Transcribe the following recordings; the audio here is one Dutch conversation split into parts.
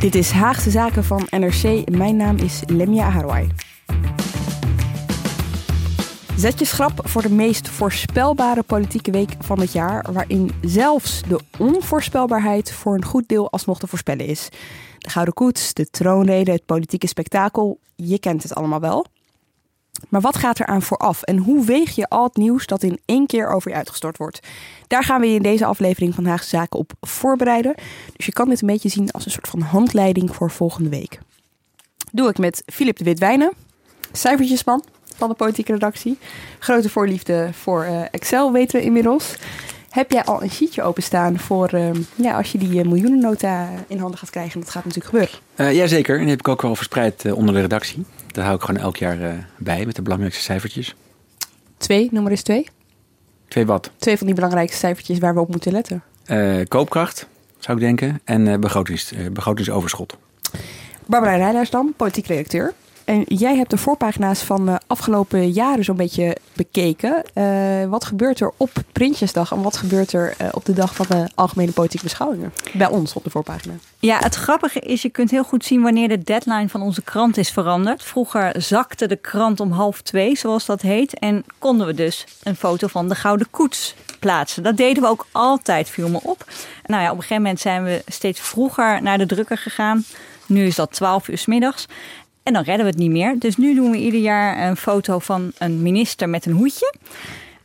Dit is Haagse Zaken van NRC. Mijn naam is Lemia Aharwai. Zet je schrap voor de meest voorspelbare politieke week van het jaar, waarin zelfs de onvoorspelbaarheid voor een goed deel alsnog te voorspellen is. De Gouden Koets, de troonrede, het politieke spektakel, je kent het allemaal wel. Maar wat gaat er aan vooraf en hoe weeg je al het nieuws dat in één keer over je uitgestort wordt? Daar gaan we je in deze aflevering van Haagse Zaken op voorbereiden. Dus je kan dit een beetje zien als een soort van handleiding voor volgende week. Doe ik met Filip de Witwijnen, cijfertjesman van de politieke redactie. Grote voorliefde voor uh, Excel weten we inmiddels. Heb jij al een sheetje openstaan voor uh, ja, als je die uh, miljoenennota in handen gaat krijgen? Dat gaat natuurlijk gebeuren. Uh, Jazeker, en die heb ik ook wel verspreid onder de redactie. Daar hou ik gewoon elk jaar bij met de belangrijkste cijfertjes. Twee, noem maar eens twee. Twee wat? Twee van die belangrijkste cijfertjes waar we op moeten letten. koopkracht, zou ik denken, en begrotings, begrotingsoverschot. Barbara Rijlersdam, politiek redacteur. En jij hebt de voorpagina's van de afgelopen jaren zo'n beetje bekeken. Uh, wat gebeurt er op Prinsjesdag en wat gebeurt er uh, op de dag van de Algemene Politieke Beschouwingen? Bij ons op de voorpagina. Ja, het grappige is, je kunt heel goed zien wanneer de deadline van onze krant is veranderd. Vroeger zakte de krant om half twee, zoals dat heet. En konden we dus een foto van de Gouden Koets plaatsen. Dat deden we ook altijd, viel me op. Nou ja, op een gegeven moment zijn we steeds vroeger naar de drukker gegaan. Nu is dat 12 uur middags. En dan redden we het niet meer. Dus nu doen we ieder jaar een foto van een minister met een hoedje.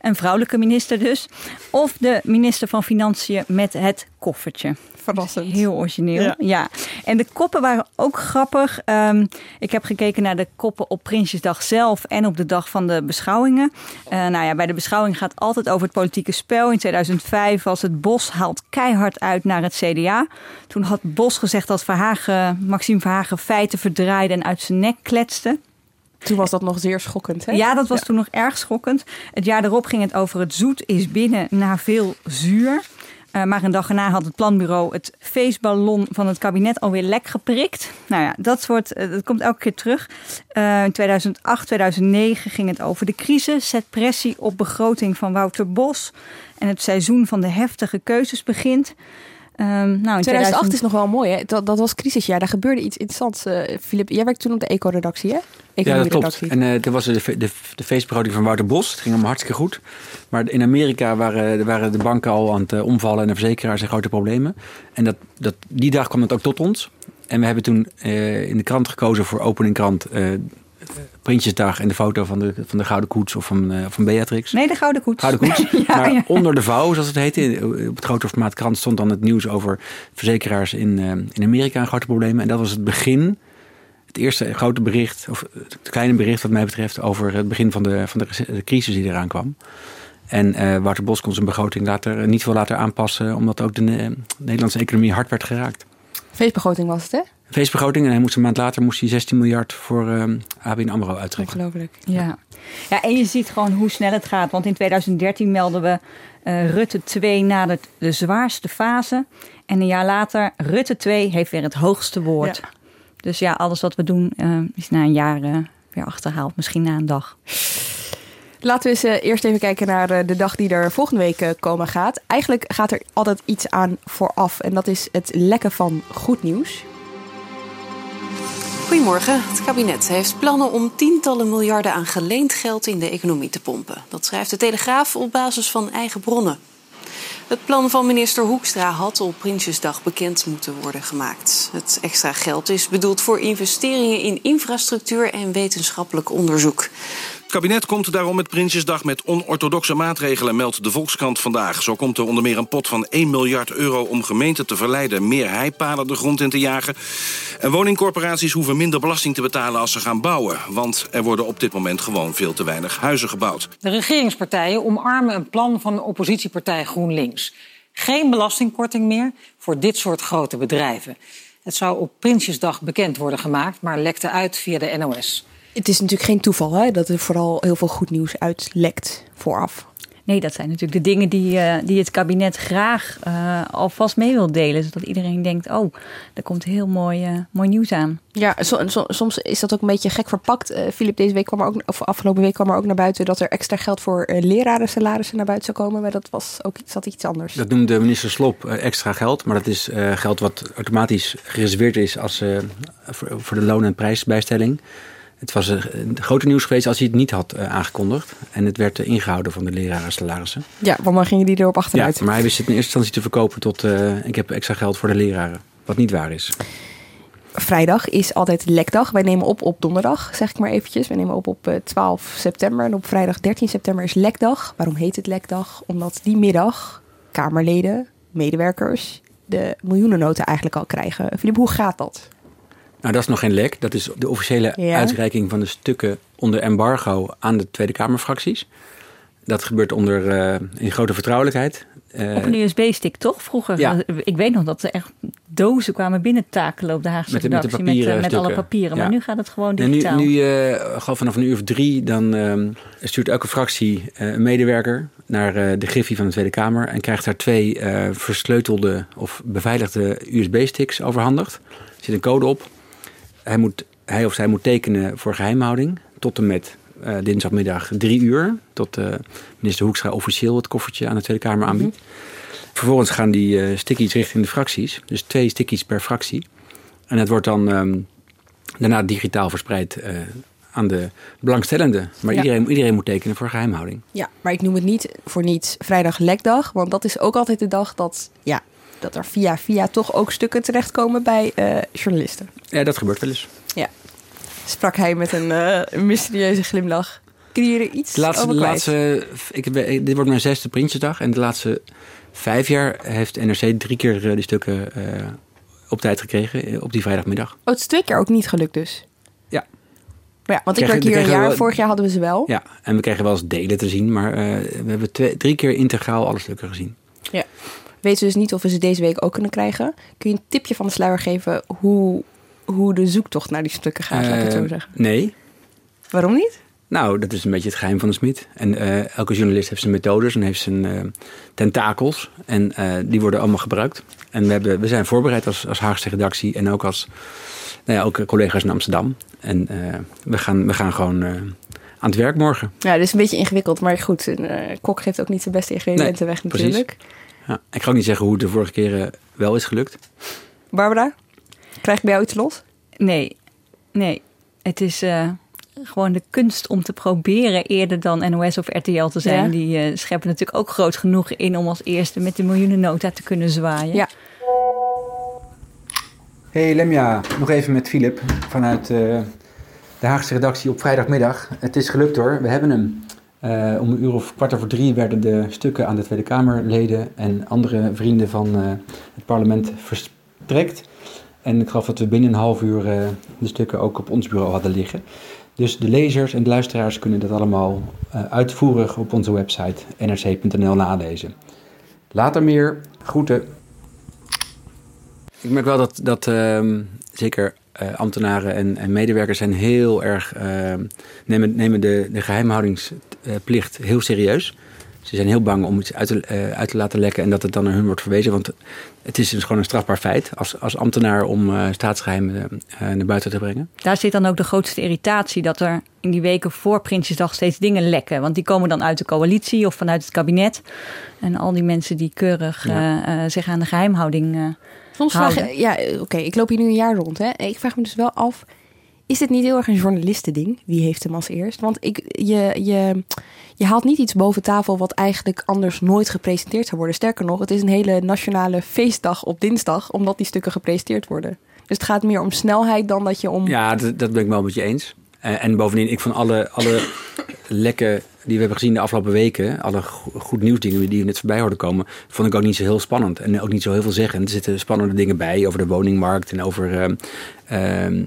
Een vrouwelijke minister dus. Of de minister van Financiën met het koffertje. Verrassend. Heel origineel, ja. En de koppen waren ook grappig. Um, ik heb gekeken naar de koppen op Prinsjesdag zelf en op de dag van de beschouwingen. Uh, nou ja, bij de beschouwing gaat het altijd over het politieke spel. In 2005 was het Bos haalt keihard uit naar het CDA. Toen had Bos gezegd dat Verhagen, Maxime Verhagen feiten verdraaide en uit zijn nek kletste. Toen was dat nog zeer schokkend, hè? Ja, dat was toen nog erg schokkend. Het jaar daarop ging het over het zoet is binnen na veel zuur. Uh, maar een dag erna had het planbureau het feestballon van het kabinet alweer lek geprikt. Nou ja, dat, soort, uh, dat komt elke keer terug. Uh, in 2008, 2009 ging het over de crisis. Zet pressie op begroting van Wouter Bos. En het seizoen van de heftige keuzes begint. Um, nou, in 2008 is nog wel mooi, hè? Dat, dat was crisisjaar. Daar gebeurde iets interessants. Uh, Filip, jij werkte toen op de eco-redactie, hè? Ja, dat klopt. En uh, er was de, de, de feestbegroting van Wouter Bos. Het ging allemaal hartstikke goed. Maar in Amerika waren, waren de banken al aan het uh, omvallen en de verzekeraars en grote problemen. En dat, dat, die dag kwam het ook tot ons. En we hebben toen in de krant gekozen voor opening krant Prinsjesdag en de foto van de, van de Gouden Koets of van, uh, van Beatrix. Nee, de Gouden Koets. Gouden Koets. ja, maar ja. onder de vouw, zoals het heette, op het grote formaat krant stond dan het nieuws over verzekeraars in, uh, in Amerika en grote problemen. En dat was het begin, het eerste grote bericht, of het kleine bericht wat mij betreft, over het begin van de, van de, de crisis die eraan kwam. En uh, Wouter Bos kon zijn begroting later, niet veel later aanpassen, omdat ook de Nederlandse economie hard werd geraakt. Feestbegroting was het, hè? Feestbegroting. En hij moest een maand later moest hij 16 miljard voor um, ABN AMRO uittrekken. Ongelooflijk. Ja. ja, en je ziet gewoon hoe snel het gaat. Want in 2013 melden we uh, Rutte 2 nadert de zwaarste fase. En een jaar later, Rutte 2 heeft weer het hoogste woord. Ja. Dus ja, alles wat we doen uh, is na een jaar uh, weer achterhaald. Misschien na een dag. Laten we eens eerst even kijken naar de dag die er volgende week komen gaat. Eigenlijk gaat er altijd iets aan vooraf. En dat is het lekken van goed nieuws. Goedemorgen. Het kabinet heeft plannen om tientallen miljarden aan geleend geld in de economie te pompen. Dat schrijft de Telegraaf op basis van eigen bronnen. Het plan van minister Hoekstra had op Prinsjesdag bekend moeten worden gemaakt. Het extra geld is bedoeld voor investeringen in infrastructuur en wetenschappelijk onderzoek. Kabinet komt daarom met Prinsjesdag met onorthodoxe maatregelen, meldt de Volkskrant vandaag. Zo komt er onder meer een pot van 1 miljard euro om gemeenten te verleiden meer heipalen de grond in te jagen. En woningcorporaties hoeven minder belasting te betalen als ze gaan bouwen. Want er worden op dit moment gewoon veel te weinig huizen gebouwd. De regeringspartijen omarmen een plan van de oppositiepartij GroenLinks. Geen belastingkorting meer voor dit soort grote bedrijven. Het zou op Prinsjesdag bekend worden gemaakt, maar lekte uit via de NOS. Het is natuurlijk geen toeval hè, dat er vooral heel veel goed nieuws uitlekt vooraf. Nee, dat zijn natuurlijk de dingen die, uh, die het kabinet graag uh, alvast mee wil delen. Zodat iedereen denkt, oh, er komt heel mooi, uh, mooi nieuws aan. Ja, so, so, soms is dat ook een beetje gek verpakt. Filip, deze week kwam er ook, of afgelopen week kwam er ook naar buiten... dat er extra geld voor leraren salarissen naar buiten zou komen. Maar dat was ook iets, dat iets anders. Dat noemde minister Slop extra geld. Maar dat is geld wat automatisch gereserveerd is als, voor, voor de loon- en prijsbijstelling... Het was een grote nieuws geweest als hij het niet had uh, aangekondigd. En het werd uh, ingehouden van de leraren salarissen. Ja, want dan gingen die erop achteruit. Ja, maar hij wist het in eerste instantie te verkopen tot uh, ik heb extra geld voor de leraren. Wat niet waar is. Vrijdag is altijd lekdag. Wij nemen op op donderdag, zeg ik maar eventjes. Wij nemen op op 12 september. En op vrijdag 13 september is lekdag. Waarom heet het lekdag? Omdat die middag Kamerleden, medewerkers... de miljoenennoten eigenlijk al krijgen. Filip, hoe gaat dat? Nou, dat is nog geen lek. Dat is de officiële ja. uitreiking van de stukken onder embargo aan de Tweede Kamerfracties. Dat gebeurt onder, uh, in grote vertrouwelijkheid. Uh, op een USB-stick, toch? Vroeger. Ja. Ik weet nog dat er echt dozen kwamen binnentakelen op de Haagse met, redactie. Met, de papieren met, met alle papieren. Ja. Maar nu gaat het gewoon digitaal. En nu, nu uh, gewoon vanaf een uur of drie, dan uh, stuurt elke fractie een medewerker naar de griffie van de Tweede Kamer. En krijgt daar twee versleutelde of beveiligde USB-sticks overhandigd. Er zit een code op hij, moet, hij of zij moet tekenen voor geheimhouding tot en met uh, dinsdagmiddag drie uur. Tot uh, minister Hoekstra officieel het koffertje aan de Tweede Kamer aanbiedt. Mm -hmm. Vervolgens gaan die uh, stickies richting de fracties. Dus twee stickies per fractie. En het wordt dan um, daarna digitaal verspreid aan de belangstellenden. Maar ja. iedereen, iedereen moet tekenen voor geheimhouding. Ja, maar ik noem het niet voor niets vrijdag lekdag. Want dat is ook altijd de dag dat ja, dat er via via toch ook stukken terechtkomen bij uh, journalisten. Ja, dat gebeurt wel eens. Ja. Sprak hij met een, uh, een mysterieuze glimlach. Kun je er iets de laatste, over de laatste, ik, Dit wordt mijn zesde Prinsjesdag. En de laatste vijf jaar heeft NRC drie keer die stukken op tijd gekregen. Op die vrijdagmiddag. Oh, het is twee keer ook niet gelukt dus? Ja. Maar ja, want ik werk hier een jaar. Wel, vorig jaar hadden we ze wel. Ja, en we kregen wel eens delen te zien. Maar we hebben twee, drie keer integraal alle stukken gezien. Ja weten we dus niet of we ze deze week ook kunnen krijgen. Kun je een tipje van de sluier geven hoe, hoe de zoektocht naar die stukken gaat, uh, laat ik het zo zeggen? Nee. Waarom niet? Nou, dat is een beetje het geheim van de smid. En uh, elke journalist heeft zijn methodes en heeft zijn uh, tentakels. En uh, die worden allemaal gebruikt. En we, hebben, we zijn voorbereid als, als Haagse redactie en ook als nou ja, ook collega's in Amsterdam. En we, gaan, we gaan gewoon aan het werk morgen. Ja, dat is een beetje ingewikkeld. Maar goed, een kok geeft ook niet zijn beste ingrediënten nee, weg natuurlijk. Precies. Ja, ik ga ook niet zeggen hoe het de vorige keren wel is gelukt. Barbara, krijg ik bij jou iets los? Nee, nee. Het is uh, gewoon de kunst om te proberen eerder dan NOS of RTL te zijn. Ja. Die uh, scheppen natuurlijk ook groot genoeg in om als eerste met de miljoenennota te kunnen zwaaien. Ja. Hey Lemja, nog even met Filip vanuit uh, de Haagse redactie op vrijdagmiddag. Het is gelukt hoor, we hebben hem. Uh, om een uur of kwart over drie werden de stukken aan de Tweede Kamerleden en andere vrienden van uh, het parlement verstrekt. En ik geloof dat we binnen een half uur uh, de stukken ook op ons bureau hadden liggen. Dus de lezers en de luisteraars kunnen dat allemaal uitvoerig op onze website nrc.nl nalezen. Later meer. Groeten. Ik merk wel dat, dat ehm, zeker ambtenaren en, en, medewerkers zijn heel erg, uh, nemen, nemen de, de geheimhoudingsplicht heel serieus. Ze zijn heel bang om iets uit te, uh, uit te laten lekken en dat het dan naar hun wordt verwezen. Want het is dus gewoon een strafbaar feit als, als ambtenaar om staatsgeheimen naar buiten te brengen. Daar zit dan ook de grootste irritatie dat er in die weken voor Prinsjesdag steeds dingen lekken. Want die komen dan uit de coalitie of vanuit het kabinet. En al die mensen die keurig ja. zich aan de geheimhouding Soms vraag je, ja, oké, okay, ik loop hier nu een jaar rond. Hè. Ik vraag me dus wel af, is dit niet heel erg een journalistending? Wie heeft hem als eerst? Want ik, je, je, je haalt niet iets boven tafel wat eigenlijk anders nooit gepresenteerd zou worden. Sterker nog, het is een hele nationale feestdag op dinsdag, omdat die stukken gepresenteerd worden. Dus het gaat meer om snelheid dan dat je om. Ja, dat, dat ben ik wel met je eens. En bovendien, ik vond alle, alle lekken die we hebben gezien de afgelopen weken, alle goed nieuwsdingen die er net voorbij hoorden komen, vond ik ook niet zo heel spannend. En ook niet zo heel veel zeggen. Er zitten spannende dingen bij over de woningmarkt en over uh, uh,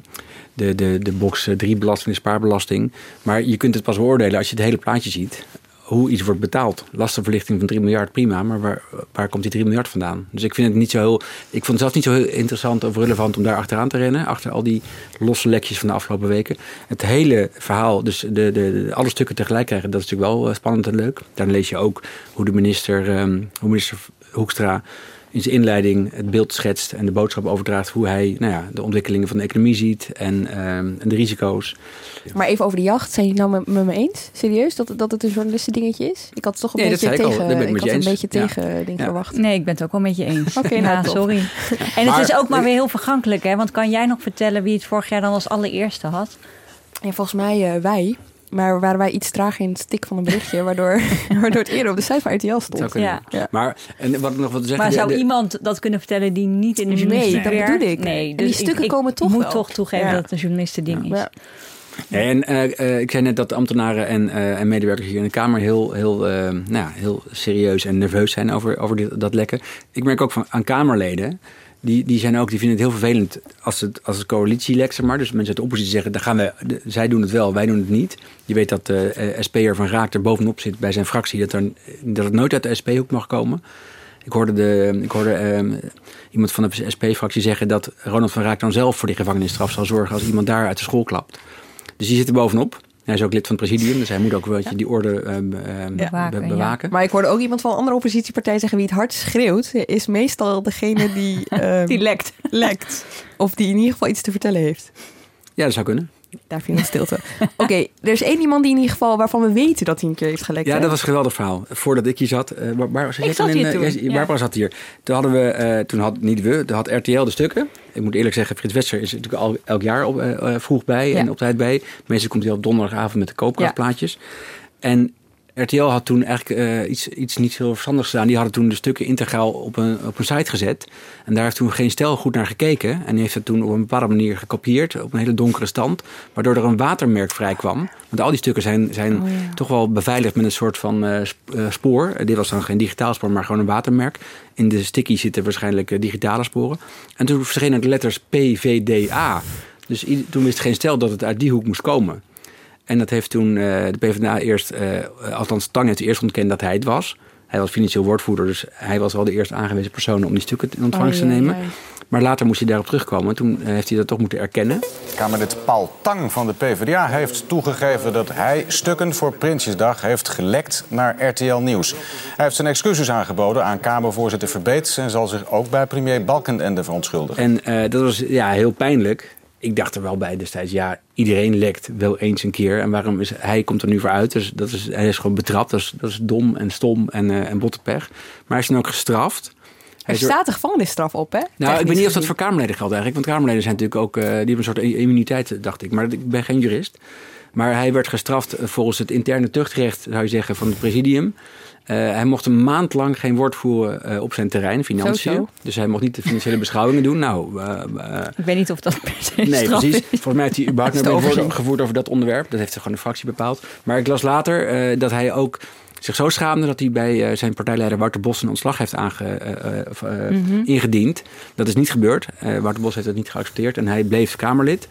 de, de, de box 3 belasting, de spaarbelasting. Maar je kunt het pas beoordelen als je het hele plaatje ziet hoe iets wordt betaald. Lastenverlichting van 3 miljard, prima. Maar waar, waar komt die 3 miljard vandaan? Dus ik vind het niet zo heel. Ik vond het zelf niet zo heel interessant of relevant om daar achteraan te rennen. Achter al die losse lekjes van de afgelopen weken. Het hele verhaal, dus de, de, de alle stukken tegelijk krijgen, dat is natuurlijk wel eh, spannend en leuk. Dan lees je ook hoe de minister, um, hoe minister Hoekstra in zijn inleiding het beeld schetst en de boodschap overdraagt hoe hij nou ja, de ontwikkelingen van de economie ziet en, um, en de risico's. Maar even over de jacht, zijn jullie nou met, me eens? Serieus dat, dat het een journalisten dingetje is? Ik had het toch een nee, beetje tegen, al, ik ik had een beetje tegen ja. ding ja. verwacht. Nee, ik ben het ook wel met je eens. Oké, okay, nou, nou, sorry. En maar, het is ook maar weer heel vergankelijk, hè? Want kan jij nog vertellen wie het vorig jaar dan als allereerste had? Ja, volgens mij uh, wij. Maar waren wij iets traag in het stik van een berichtje, waardoor, waardoor het eerder op de cijfer RTL stond. Ja. ja. Maar, en wat ik nog wat zeggen, maar zou de, de, iemand dat kunnen vertellen die niet in de journalistiek Nee, dat bedoel ik. Nee, en dus die stukken ik, komen toch Ik moet wel. toch toegeven Ja. dat het een journalistending is. Ja. En uh, uh, ik zei net dat de ambtenaren en, uh, en, medewerkers hier in de Kamer heel, heel, nou ja, heel serieus en nerveus zijn over, over dit, dat lekken. Ik merk ook van, aan Kamerleden. Die, die, zijn ook, die vinden het heel vervelend als het, als het coalitielek, zeg maar. Dus mensen uit de oppositie zeggen, dan gaan we, zij doen het wel, wij doen het niet. Je weet dat de SP'er van Raak er bovenop zit bij zijn fractie. Dat, er, dat het nooit uit de SP-hoek mag komen. Ik hoorde, de, ik hoorde uh, iemand van de SP-fractie zeggen dat Ronald van Raak dan zelf voor die gevangenisstraf zal zorgen als iemand daar uit de school klapt. Dus die zit er bovenop. Hij is ook lid van het presidium, dus hij moet ook wel ja. die orde uh, uh, bewaken, be bewaken. Ja. Maar ik hoorde ook iemand van een andere oppositiepartij zeggen... wie het hard schreeuwt, is meestal degene die... Um, die lekt. lekt. Of die in ieder geval iets te vertellen heeft. Ja, dat zou kunnen. Daar viel een stilte. Oké, okay, er is één iemand die in ieder geval waarvan we weten dat hij een keer heeft gelekt. Ja, hè? dat was een geweldig verhaal. Voordat ik hier zat, uh, waar, waar, ik zat hier toen. Ja, Barbara zat hier. Toen hadden we, uh, toen had niet we, toen had RTL de stukken. Ik moet eerlijk zeggen, Frits Wester is natuurlijk al elk jaar op, uh, vroeg bij en op tijd bij. Meestal komt hij op donderdagavond met de koopkrachtplaatjes. En RTL had toen eigenlijk uh, iets, iets niet heel verstandigs gedaan. Die hadden toen de stukken integraal op een, op een site gezet. En daar heeft toen geen stel goed naar gekeken. En die heeft het toen op een bepaalde manier gekopieerd. Op een hele donkere stand. Waardoor er een watermerk vrij kwam. Want al die stukken zijn, zijn Oh, ja. toch wel beveiligd met een soort van uh, spoor. Uh, dit was dan geen digitaal spoor, maar gewoon een watermerk. In de sticky zitten waarschijnlijk digitale sporen. En toen verschenen de letters PVDA. Dus toen wist geen stel dat het uit die hoek moest komen. En dat heeft toen uh, de PvdA eerst, uh, althans Tang heeft eerst ontkend dat hij het was. Hij was financieel woordvoerder, dus hij was wel de eerste aangewezen persoon om die stukken in ontvangst Oh, te ja, nemen. ja. Maar later moest hij daarop terugkomen. Toen uh, heeft hij dat toch moeten erkennen. Kamerlid Paul Tang van de PvdA heeft toegegeven dat hij stukken voor Prinsjesdag heeft gelekt naar RTL Nieuws. Hij heeft zijn excuses aangeboden aan Kamervoorzitter Verbeet en zal zich ook bij premier Balkenende verontschuldigen. En uh, dat was ja, heel pijnlijk. Ik dacht er wel bij destijds, ja, iedereen lekt wel eens een keer. En waarom is hij komt er nu voor uit? Dus dat is, hij is gewoon betrapt. Dat is, dat is dom en stom en, uh, en botte pech. Maar hij is dan ook gestraft. Er staat een gevangenisstraf op, hè? Nou, ik weet niet of dat voor Kamerleden geldt eigenlijk. Want Kamerleden zijn natuurlijk ook, uh, die hebben een soort immuniteit, dacht ik. Maar ik ben geen jurist. Maar hij werd gestraft volgens het interne tuchtrecht, zou je zeggen, van het presidium. Uh, hij mocht een maand lang geen woord voeren uh, op zijn terrein, financiën. Zo, zo. Dus hij mocht niet de financiële beschouwingen doen. Nou, uh, ik weet niet of dat per se Nee, precies. is. Volgens mij heeft hij überhaupt woord gevoerd over dat onderwerp. Dat heeft gewoon de fractie bepaald. Maar ik las later dat hij ook zich zo schaamde dat hij bij zijn partijleider Wouter Bos een ontslag heeft aange, mm -hmm. ingediend. Dat is niet gebeurd. Wouter Bos heeft dat niet geaccepteerd en hij bleef Kamerlid.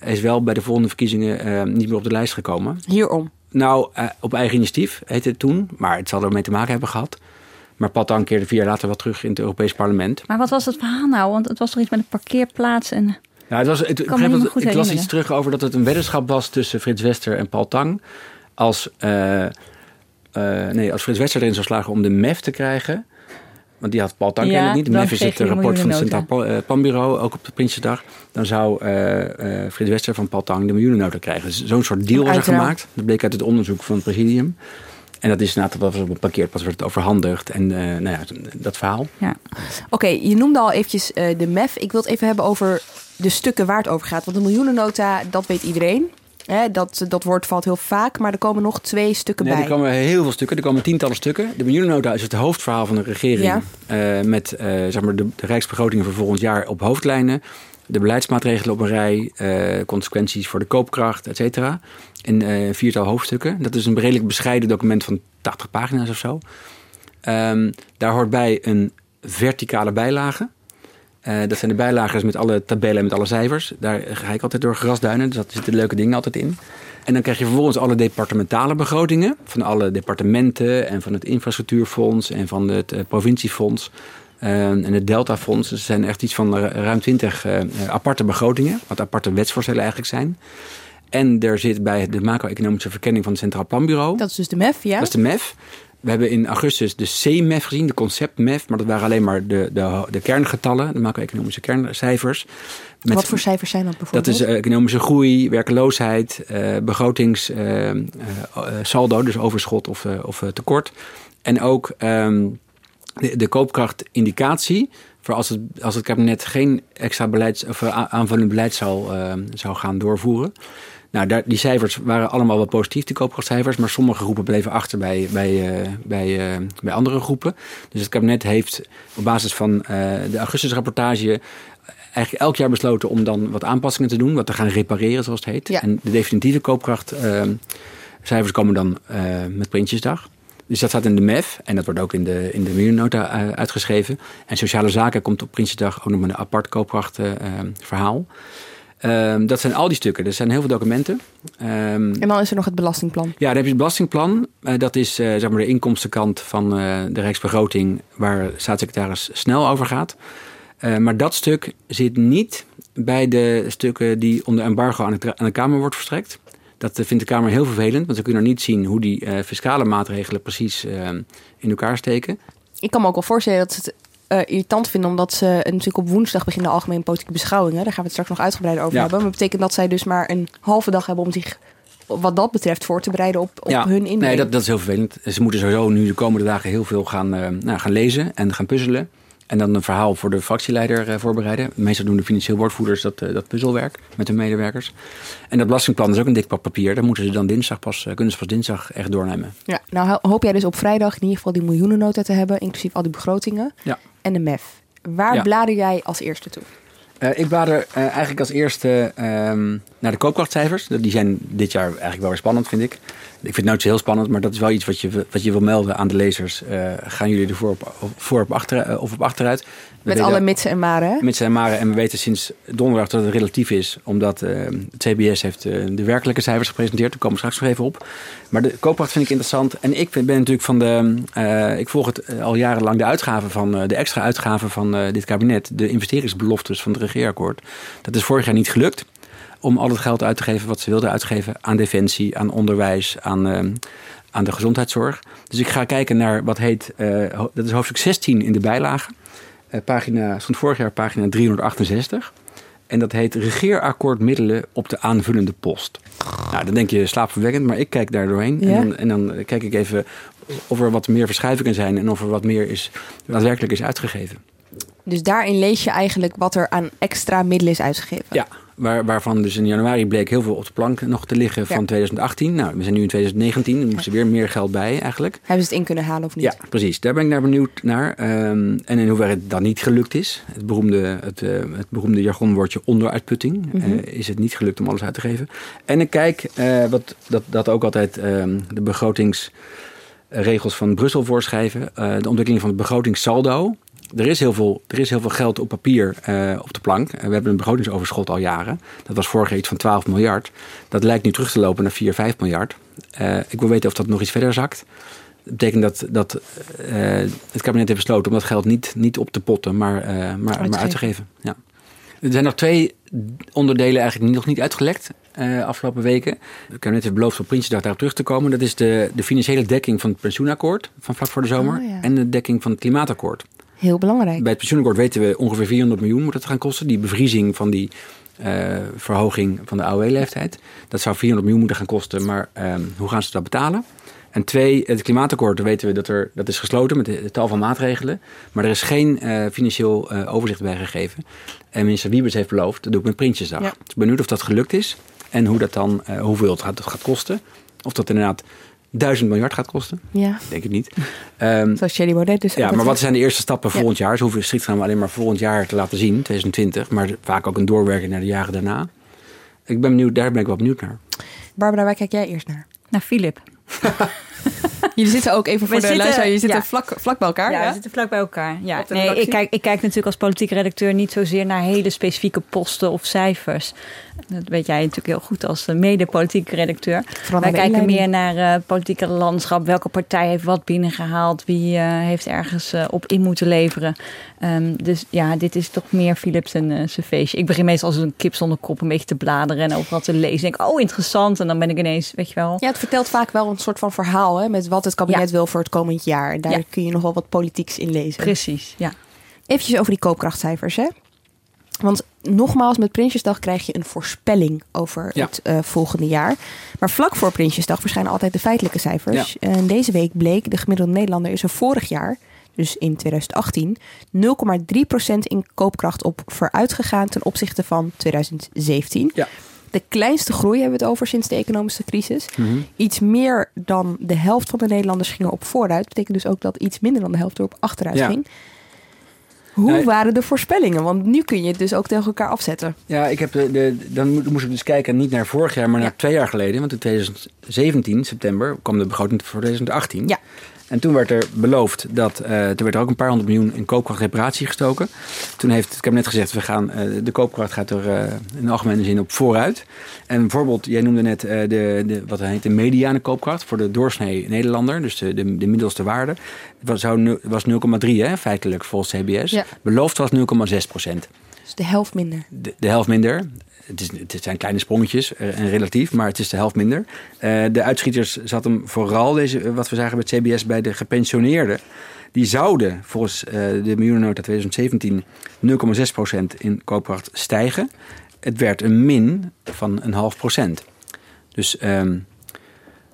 Hij is wel bij de volgende verkiezingen niet meer op de lijst gekomen. Hierom? Nou, op eigen initiatief heette het toen, maar het zal ermee te maken hebben gehad. Maar Patan keerde vier jaar later wel terug in het Europees Parlement. Maar wat was het verhaal nou? Want het was toch iets met een parkeerplaats en... Ja, het was, het, ik las iets terug over dat het een weddenschap was tussen Frits Wester en Paul Tang. Als, uh, nee, als Frits Wester erin zou slagen om de MEF te krijgen. Want die had Paul Tang ja, niet. De MEF is het rapport van het Centraal uh, Planbureau, ook op de Prinsjesdag. Dan zou uh, Frits Wester van Paul Tang de miljoenennota krijgen. Dus Zo'n soort deal was er gemaakt. Dat bleek uit het onderzoek van het presidium. En dat is inderdaad dat was op een parkeerplaats werd het overhandigd. En eh, nou ja, dat verhaal. Ja. Oké, je noemde al eventjes de MEF. Ik wil het even hebben over de stukken waar het over gaat. Want de miljoenennota, dat weet iedereen. Hè, dat, dat woord valt heel vaak, maar er komen nog twee stukken nee, bij. Er komen heel veel stukken, er komen tientallen stukken. De miljoenennota is het hoofdverhaal van de regering. Ja. Uh, met zeg maar de, de rijksbegrotingen voor volgend jaar op hoofdlijnen de beleidsmaatregelen op een rij, uh, consequenties voor de koopkracht, et cetera. In viertal hoofdstukken. Dat is een redelijk bescheiden document van 80 pagina's of zo. Um, daar hoort bij een verticale bijlage. Uh, dat zijn de bijlagen met alle tabellen en met alle cijfers. Daar ga ik altijd door grasduinen, dus daar zitten leuke dingen altijd in. En dan krijg je vervolgens alle departementale begrotingen van alle departementen en van het infrastructuurfonds en van het uh, provinciefonds. Uh, en het Deltafonds. Dus er zijn echt iets van ruim twintig aparte begrotingen. Wat aparte wetsvoorstellen eigenlijk zijn. En er zit bij de macro-economische verkenning van het Centraal Planbureau. Dat is dus de MEF, ja? Dat is de MEF. We hebben in augustus de C-MEF gezien, de concept-MEF. Maar dat waren alleen maar de, de, de kerngetallen, de macro-economische kerncijfers. Met, Wat voor cijfers zijn dat bijvoorbeeld? Dat is uh, economische groei, werkeloosheid, uh, begrotingssaldo, dus overschot of, of tekort. En ook um, de, de koopkrachtindicatie. Voor als het, als het kabinet geen extra beleids, of aanvullend beleid zou, zou gaan doorvoeren. Nou, daar, die cijfers waren allemaal wel positief, die koopkrachtcijfers. Maar sommige groepen bleven achter bij, bij, uh, bij, uh, bij andere groepen. Dus het kabinet heeft op basis van uh, de augustusrapportage eigenlijk elk jaar besloten om dan wat aanpassingen te doen. Wat te gaan repareren, zoals het heet. Ja. En de definitieve koopkrachtcijfers komen dan met Prinsjesdag. Dus dat staat in de MEF en dat wordt ook in de, in de miljoennota uitgeschreven. En Sociale Zaken komt op Prinsjesdag ook nog met een apart koopkrachtverhaal. Um, dat zijn al die stukken. Er zijn heel veel documenten. Um, en dan is er nog het belastingplan. Ja, dan heb je het belastingplan. Uh, dat is uh, zeg maar de inkomstenkant van uh, de Rijksbegroting... waar staatssecretaris snel over gaat. maar dat stuk zit niet bij de stukken die onder embargo aan de, aan de Kamer wordt verstrekt. Dat vindt de Kamer heel vervelend, want ze kunnen niet zien hoe die fiscale maatregelen precies uh, in elkaar steken. Ik kan me ook wel voorstellen dat ze het uh, irritant vinden, omdat ze natuurlijk op woensdag beginnen de algemene politieke beschouwingen. Daar gaan we het straks nog uitgebreider over Ja. hebben. Maar dat betekent dat zij dus maar een halve dag hebben om zich wat dat betreft voor te bereiden op, op ja, hun inbreng. nee, dat, dat is heel vervelend. Ze moeten sowieso nu de komende dagen heel veel gaan, uh, nou, gaan lezen en gaan puzzelen. En dan een verhaal voor de fractieleider uh, voorbereiden. Meestal doen de financieel woordvoerders dat, uh, dat puzzelwerk met hun medewerkers. En dat belastingplan is ook een dik pak papier. Daar moeten ze dan dinsdag pas, uh, kunnen ze pas dinsdag echt doornemen. Ja, nou ho- hoop jij dus op vrijdag in ieder geval die miljoenennota te hebben, inclusief al die begrotingen Ja. en de MEF. Waar Ja. blader jij als eerste toe? Uh, ik blader uh, eigenlijk als eerste um, naar de koopkrachtcijfers. Die zijn dit jaar eigenlijk wel weer spannend, vind ik. Ik vind het nooit zo heel spannend, maar dat is wel iets wat je, wat je wil melden aan de lezers. Uh, gaan jullie ervoor op, voor op achter, of op achteruit? Met weten- alle mitsen en maren, hè? Mits en maren. En we weten sinds donderdag dat het relatief is. Omdat uh, het CBS heeft uh, de werkelijke cijfers gepresenteerd. Daar komen we straks nog even op. Maar de koopkracht vind ik interessant. En ik ben natuurlijk van de... Uh, ik volg het al jarenlang de uitgaven van... de extra uitgaven van dit kabinet. De investeringsbeloftes van het regeerakkoord. Dat is vorig jaar niet gelukt. Om al het geld uit te geven wat ze wilden uitgeven. Aan defensie, aan onderwijs, aan... aan de gezondheidszorg. Dus ik ga kijken naar wat heet... dat is hoofdstuk 16 in de bijlage. Uh, pagina, stond vorig jaar pagina 368. En dat heet Regeerakkoord middelen op de aanvullende post. Nou, dan denk je slaapverwekkend, maar ik kijk daar doorheen. Ja. En, dan, en dan kijk ik even of er wat meer verschuivingen zijn en of er wat meer is, daadwerkelijk is uitgegeven. Dus daarin lees je eigenlijk wat er aan extra middelen is uitgegeven. Ja, waar, waarvan dus in januari bleek heel veel op de plank nog te liggen van Ja. 2018. Nou, we zijn nu in 2019, er moest er weer meer geld bij eigenlijk. Hebben ze het in kunnen halen of niet? Ja, precies. Daar ben ik naar benieuwd naar. Um, en in hoeverre het dan niet gelukt is. Het beroemde, het, uh, het beroemde jargonwoordje onderuitputting. Mhm. uh, is het niet gelukt om alles uit te geven. En ik kijk, uh, wat, dat, dat ook altijd um, de begrotingsregels van Brussel voorschrijven. Uh, de ontwikkeling van het begrotingssaldo. Er is, heel veel, er is heel veel geld op papier uh, op de plank. We hebben een begrotingsoverschot al jaren. Dat was vorig jaar iets van 12 miljard. Dat lijkt nu terug te lopen naar 4, 5 miljard. Uh, ik wil weten of dat nog iets verder zakt. Dat betekent dat, dat uh, het kabinet heeft besloten om dat geld niet, niet op te potten, maar, maar, maar uit te geven. Ja. Er zijn nog twee onderdelen eigenlijk nog niet uitgelekt uh, afgelopen weken. Het kabinet heeft beloofd op Prinsjesdag daarop terug te komen. Dat is de, de financiële dekking van het pensioenakkoord van vlak voor de zomer. Oh, ja. En de dekking van het klimaatakkoord. Heel belangrijk. Bij het pensioenakkoord weten we ongeveer 400 miljoen moet het gaan kosten. Die bevriezing van die uh, verhoging van de AOW-leeftijd. Dat zou 400 miljoen moeten gaan kosten. Maar uh, hoe gaan ze dat betalen? En twee, het klimaatakkoord, daar weten we dat er, dat is gesloten met een tal van maatregelen. Maar er is geen uh, financieel uh, overzicht bij gegeven. En minister Wiebes heeft beloofd, dat doe ik met Prinsjesdag. Ja. Ik ben benieuwd of dat gelukt is. En hoe dat dan, hoeveel het gaat, het gaat kosten. Of dat inderdaad duizend miljard gaat kosten. Ja. Denk ik niet. Um, Zoals Thierry Baudet dus. Ja, maar wat zijn de eerste stappen volgend jaar? Ze hoeven strikt gaan alleen maar volgend jaar te laten zien, 2020. Maar vaak ook een doorwerking naar de jaren daarna. Ik ben benieuwd, daar ben ik wel benieuwd naar. Barbara, waar kijk jij eerst naar? Naar Philip. Jullie zitten ook even voor we de zitten, luisteraar, jullie zitten vlak, vlak bij elkaar. Ja, ja, we zitten vlak bij elkaar. Ja. Nee, ik kijk, ik kijk natuurlijk als politieke redacteur niet zozeer naar hele specifieke posten of cijfers. Dat weet jij natuurlijk heel goed als mede-politieke redacteur. Vooral Wij kijken meer naar uh, politieke landschap. Welke partij heeft wat binnengehaald? Wie uh, heeft ergens uh, op in moeten leveren? Um, dus ja, dit is toch meer Philips en zijn feestje. Ik begin meestal als een kip zonder kop een beetje te bladeren en overal te lezen. Ik denk, oh interessant. En dan ben ik ineens, weet je wel. Ja, het vertelt vaak wel een soort van verhaal hè, met wat het kabinet ja. wil voor het komend jaar. En daar ja. kun je nog wel wat politieks in lezen. Precies, ja. Eventjes over die koopkrachtcijfers, hè? Want nogmaals, met Prinsjesdag krijg je een voorspelling over ja. het uh, volgende jaar. Maar vlak voor Prinsjesdag verschijnen altijd de feitelijke cijfers. Ja. En deze week bleek de gemiddelde Nederlander is er vorig jaar, dus in 2018, 0,3% in koopkracht op vooruit gegaan ten opzichte van 2017. Ja. De kleinste groei hebben we het over sinds de economische crisis. Mm -hmm. Iets meer dan de helft van de Nederlanders gingen op vooruit. Dat betekent dus ook dat iets minder dan de helft erop achteruit ja. ging. Hoe waren de voorspellingen? Want nu kun je het dus ook tegen elkaar afzetten. Ja, ik heb de, de, dan moest ik dus kijken niet naar vorig jaar, maar ja. naar twee jaar geleden. Want in 2017, september, kwam de begroting voor 2018. Ja. En toen werd er beloofd dat uh, er werd er ook een paar honderd miljoen in koopkrachtreparatie gestoken. Toen heeft het kabinet gezegd, we gaan, uh, de koopkracht gaat er uh, in de algemene zin op vooruit. En bijvoorbeeld, jij noemde net de, de, wat heet de mediane koopkracht voor de doorsnee Nederlander. Dus de, de, de middelste waarde. Het was 0,3 feitelijk volgens CBS. Ja. Beloofd was 0,6 procent. Dus de helft minder. De, de helft minder. Het, zijn kleine sprongetjes en relatief, maar het is de helft minder. Uh, de uitschieters zat hem vooral, deze, wat we zagen met CBS, bij de gepensioneerden. Die zouden volgens de miljoenennota 2017 0,6% in koopkracht stijgen. Het werd een min van een half procent. Dus um,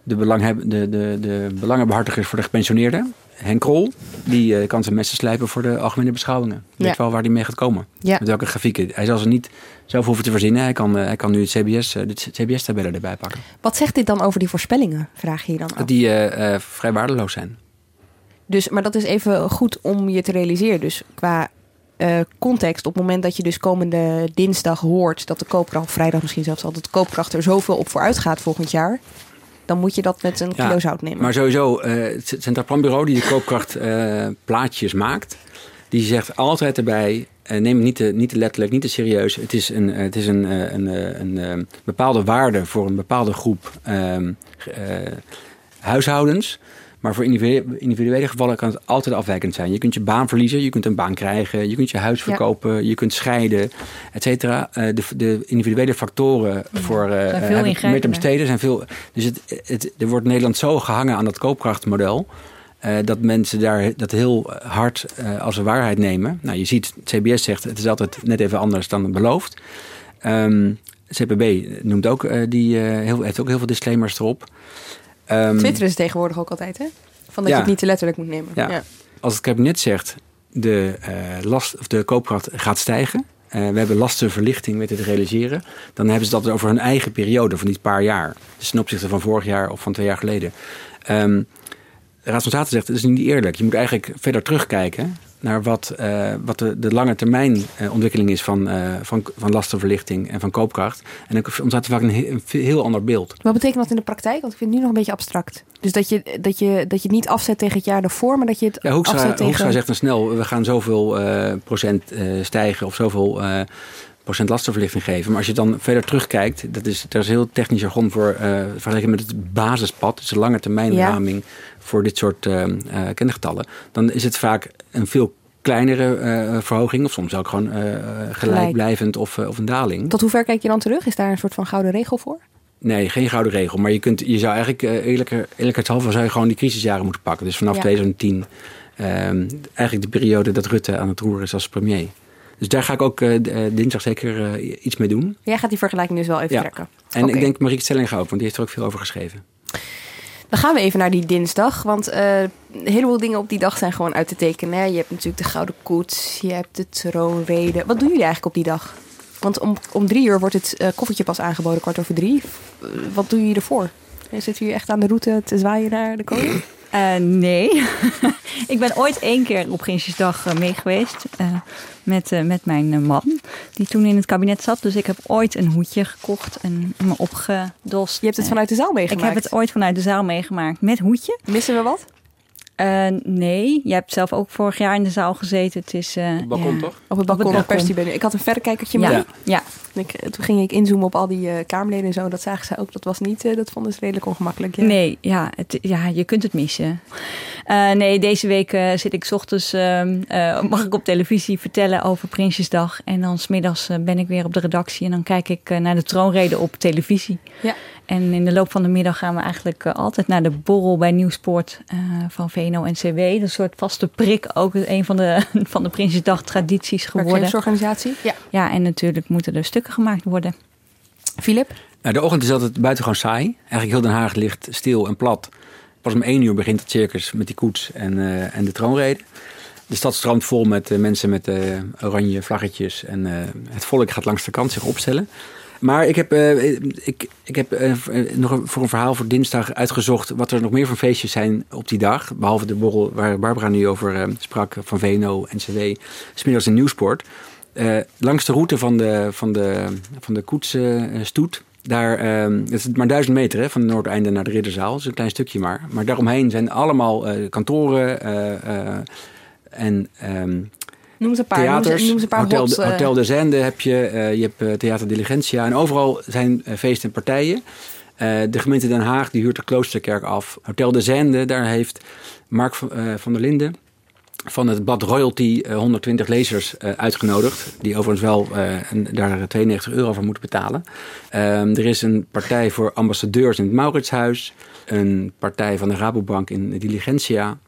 de, belangheb, de, de, de belangenbehartigers voor de gepensioneerden Henk Krol, die uh, kan zijn messen slijpen voor de algemene beschouwingen. Ja. weet wel waar hij mee gaat komen. Ja. Met welke grafieken. Hij zal ze niet zelf hoeven te verzinnen. Hij kan, uh, hij kan nu het CBS, uh, de CBS-tabellen erbij pakken. Wat zegt dit dan over die voorspellingen, vraag je je dan af? Dat die vrij waardeloos zijn. Dus, maar dat is even goed om je te realiseren. Dus qua uh, context, op het moment dat je dus komende dinsdag hoort dat de koopkracht, of vrijdag misschien zelfs al, dat de koopkracht er zoveel op vooruit gaat volgend jaar, dan moet je dat met een kilo zout nemen. Maar sowieso, uh, het Centraal Planbureau die de koopkracht uh, plaatjes maakt, die zegt altijd erbij, uh, neem het niet te, niet te letterlijk, niet te serieus. Het is een, het is een, een, een, een bepaalde waarde voor een bepaalde groep huishoudens. Maar voor individuele, gevallen kan het altijd afwijkend zijn. Je kunt je baan verliezen, je kunt een baan krijgen, je kunt je huis verkopen, ja. je kunt scheiden, et cetera. Uh, de, de, individuele factoren ja, voor uh, meer te besteden zijn veel. Dus het, het, er wordt Nederland zo gehangen aan dat koopkrachtmodel. Uh, dat mensen daar dat heel hard uh, als een waarheid nemen. Nou, je ziet, CBS zegt het is altijd net even anders dan beloofd. Um, CPB noemt ook, uh, die heel, heeft ook heel veel disclaimers erop. Um, Twitter is tegenwoordig ook altijd, hè? Van dat ja. je het niet te letterlijk moet nemen. Ja. ja. Als het kabinet zegt, de, uh, last, of de koopkracht gaat stijgen... Uh, we hebben lastenverlichting met het realiseren... dan hebben ze dat over hun eigen periode van die paar jaar. Dus ten opzichte van vorig jaar of van twee jaar geleden. Um, de Raad van State zegt, dat is niet eerlijk. Je moet eigenlijk verder terugkijken naar wat, uh, wat de, de lange termijn uh, ontwikkeling is van, uh, van, van lastenverlichting en van koopkracht. En dan ontstaat er vaak een, he een, heel ander beeld. Wat betekent dat in de praktijk? Want ik vind het nu nog een beetje abstract. Dus dat je, dat je, dat je het niet afzet tegen het jaar daarvoor, maar dat je het ja, Hoekstra, afzet tegen... Hoekstra zegt dan snel, we gaan zoveel procent stijgen of zoveel procent lastenverlichting geven. Maar als je dan verder terugkijkt, dat is, daar is heel technisch jargon voor uh, vergeleken met het basispad, dus de lange termijn raming ja. Voor dit soort uh, uh, kengetallen, dan is het vaak een veel kleinere uh, verhoging, of soms ook gewoon uh, gelijkblijvend of, uh, of een daling. Tot hoever kijk je dan terug? Is daar een soort van gouden regel voor? Nee, geen gouden regel. Maar je, kunt, je zou eigenlijk eerlijker, eerlijkheidshalve zou je gewoon die crisisjaren moeten pakken. Dus vanaf ja. 2010, um, eigenlijk de periode dat Rutte aan het roer is als premier. Dus daar ga ik ook dinsdag zeker iets mee doen. Jij gaat die vergelijking dus wel even ja. trekken. En okay. ik denk Marieke Stellinga ook, want die heeft er ook veel over geschreven. Dan gaan we even naar die dinsdag. Want uh, een heleboel dingen op die dag zijn gewoon uit te tekenen. Je hebt natuurlijk de Gouden Koets, je hebt de troonrede. Wat doen jullie eigenlijk op die dag? Want om, om drie uur wordt het uh, koffertje pas aangeboden, kwart over drie. wat doen jullie ervoor? Zitten jullie echt aan de route te zwaaien naar de koning? Uh, nee. ik ben ooit één keer op Prinsjesdag uh, mee geweest. Uh, met, met mijn man. Die toen in het kabinet zat. Dus ik heb ooit een hoedje gekocht en me opgedost. Je hebt het vanuit de zaal meegemaakt? Ik heb het ooit vanuit de zaal meegemaakt. Met hoedje. Missen we wat? Uh, nee, jij hebt zelf ook vorig jaar in de zaal gezeten. Het is, uh, op het balkon ja. toch? Op het balkon, op het Ik had een verrekijkertje ja. mee. Ja. ja. Ik, toen ging ik inzoomen op al die uh, Kamerleden en zo. Dat zagen ze ook. Dat was niet, dat vonden ze redelijk ongemakkelijk. Ja. Nee, ja, het, ja, je kunt het missen. nee, deze week zit ik 's ochtends, ehm, mag ik op televisie vertellen over Prinsjesdag. En dan smiddags ben ik weer op de redactie. En dan kijk ik naar de troonrede op televisie. Ja. En in de loop van de middag gaan we eigenlijk uh, altijd naar de borrel bij Nieuwsport uh, van VNO-NCW. Een soort vaste prik, ook een van de, van de Prinsjesdag tradities geworden. organisatie. Ja. ja, en natuurlijk moeten er stukken gemaakt worden. Filip? Nou, de ochtend is altijd buitengewoon saai. Eigenlijk heel Den Haag ligt stil en plat. Pas om één uur begint het circus met die koets en, uh, en de troonrede. De stad stroomt vol met mensen met oranje vlaggetjes. En het volk gaat langs de kant zich opstellen. Maar ik heb, uh, ik, ik heb uh, nog voor een verhaal voor dinsdag uitgezocht wat er nog meer van feestjes zijn op die dag. Behalve de borrel waar Barbara nu over sprak van VNO, NCW, smiddags in Nieuwsport. langs de route van de, van de, van de koetsstoet. Daar, het is maar duizend meter hè, van het Noordeinde naar de Ridderzaal. Dat is een klein stukje maar. Maar daaromheen zijn allemaal kantoren en... Um, Noem eens een paar. Theaters, noem noem een paar Hotel, hots, de, Hotel de Zende heb je, uh, je hebt uh, Theater Diligentia. En overal zijn feesten en partijen. de gemeente Den Haag die huurt de Kloosterkerk af. Hotel de Zende, daar heeft Mark van, van der Linden van het Bad Royalty 120 lezers uitgenodigd. Die overigens wel een, daar 92 euro voor moeten betalen. Ehm, er is een partij voor ambassadeurs in het Mauritshuis. Een partij van de Rabobank in Diligentia.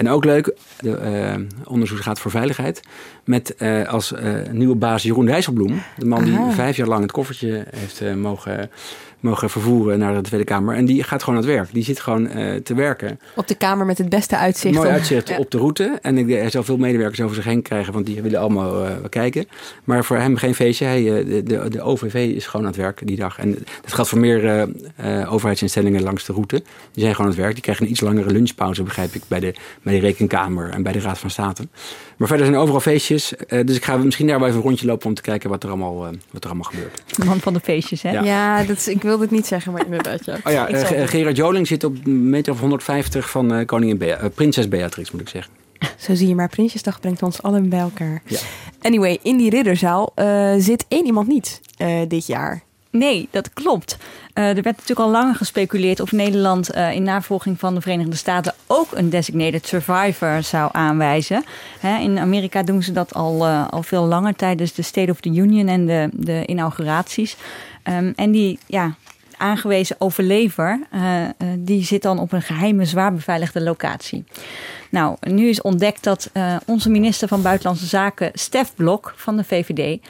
En ook leuk, de uh, onderzoeksraad voor veiligheid. Met uh, als uh, nieuwe baas Jeroen Dijsselbloem. De man die Aha. vijf jaar lang het koffertje heeft mogen, mogen vervoeren naar de Tweede Kamer. En die gaat gewoon aan het werk. Die zit gewoon te werken. Op de kamer met het beste uitzicht. Mooi uitzicht Ja. op de route. En ik, hij zal veel medewerkers over zich heen krijgen, want die willen allemaal eh, kijken. Maar voor hem geen feestje. Hij, eh, de, de, de OVV is gewoon aan het werk die dag. En dat geldt voor meer eh, eh, overheidsinstellingen langs de route. Die zijn gewoon aan het werk. Die krijgen een iets langere lunchpauze, begrijp ik, bij de, bij de Rekenkamer en bij de Raad van State. Maar verder zijn overal feestjes. Eh, dus ik ga misschien daar wel even een rondje lopen om te kijken wat er allemaal, eh, wat er allemaal gebeurt. De man van de feestjes, hè? Ja. Ja, dat is, ik wilde het niet zeggen, maar inderdaad, ja. Oh ja, Ik eh, Gerard Joling zit op een meter of 150 van eh, koningin Bea- prinses Beatrix, moet ik zeggen. Zo zie je maar, Prinsjesdag brengt ons allen bij elkaar. Ja. Anyway, in die ridderzaal eh, zit één iemand niet eh, dit jaar. Nee, dat klopt. Eh, er werd natuurlijk al langer gespeculeerd of Nederland eh, in navolging van de Verenigde Staten ook een designated survivor zou aanwijzen. Hè, in Amerika doen ze dat al, eh, al veel langer tijdens de State of the Union en de, de inauguraties. Ehm, en die ja, aangewezen overlever, die zit dan op een geheime, zwaar beveiligde locatie. Nou, nu is ontdekt dat onze minister van Buitenlandse Zaken, Stef Blok van de VVD,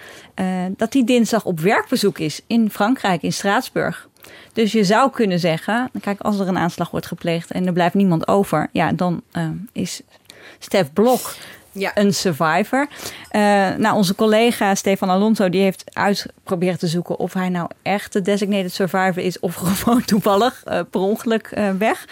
eh, dat die dinsdag op werkbezoek is in Frankrijk, in Straatsburg. Dus je zou kunnen zeggen, kijk, als er een aanslag wordt gepleegd en er blijft niemand over, ja, dan eh, is Stef Blok Ja. een survivor. Eh, nou, onze collega Stefan Alonso die heeft uitgeprobeerd te zoeken of hij nou echt de designated survivor is of gewoon toevallig per ongeluk weg.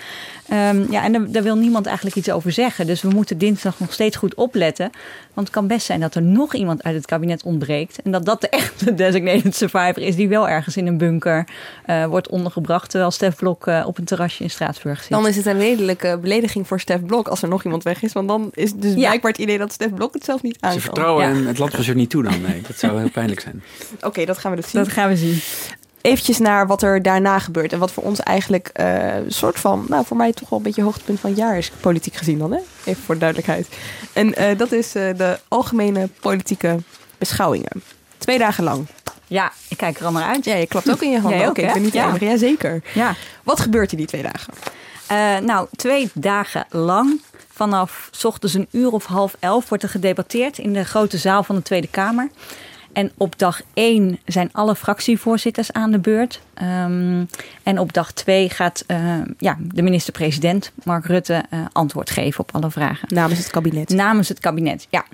Ehm, ja, en daar, daar wil niemand eigenlijk iets over zeggen. Dus we moeten dinsdag nog steeds goed opletten. Want het kan best zijn dat er nog iemand uit het kabinet ontbreekt. En dat dat de echte designated survivor is die wel ergens in een bunker eh, wordt ondergebracht. Terwijl Stef Blok eh, op een terrasje in Straatsburg zit. Dan is het een redelijke belediging voor Stef Blok als er nog iemand weg is. Want dan is dus Ja. blijkbaar het idee dat Stef Blok het zelf niet aan Ze vertrouwen Ja. hem het landbestuur niet toe dan. Nee, dat zou heel pijnlijk zijn. Oké, dat gaan we dus zien. Dat gaan we zien. Eventjes naar wat er daarna gebeurt. En wat voor ons eigenlijk eh, een soort van, nou voor mij toch wel een beetje hoogtepunt van het jaar is, politiek gezien dan, hè? Even voor de duidelijkheid. En eh, dat is eh, de algemene politieke beschouwingen. Twee dagen lang. Ja, ik kijk er al naar uit. Ja, je klapt ook in je handen. Jij ook, Oké, ik ben niet Ja. enige. Jazeker. Ja. Wat gebeurt er die twee dagen? Eh, nou, twee dagen lang. Vanaf ochtends een uur of half elf wordt er gedebatteerd in de grote zaal van de Tweede Kamer. En op dag 1 zijn alle fractievoorzitters aan de beurt. Um, en op dag 2 gaat uh, ja, de minister-president, Mark Rutte, uh, antwoord geven op alle vragen. Namens het kabinet. Namens het kabinet, ja.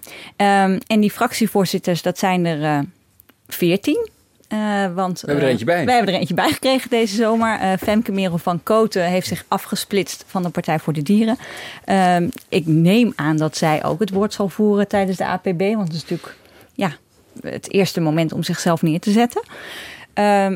Um, en die fractievoorzitters, dat zijn er uh, 14. Uh, want, we hebben er eentje bij. We hebben er eentje bij gekregen deze zomer. Uh, Femke Merel van Koten heeft zich afgesplitst van de Partij voor de Dieren. Uh, ik neem aan dat zij ook het woord zal voeren tijdens de APB. Want het is natuurlijk ja, het eerste moment om zichzelf neer te zetten.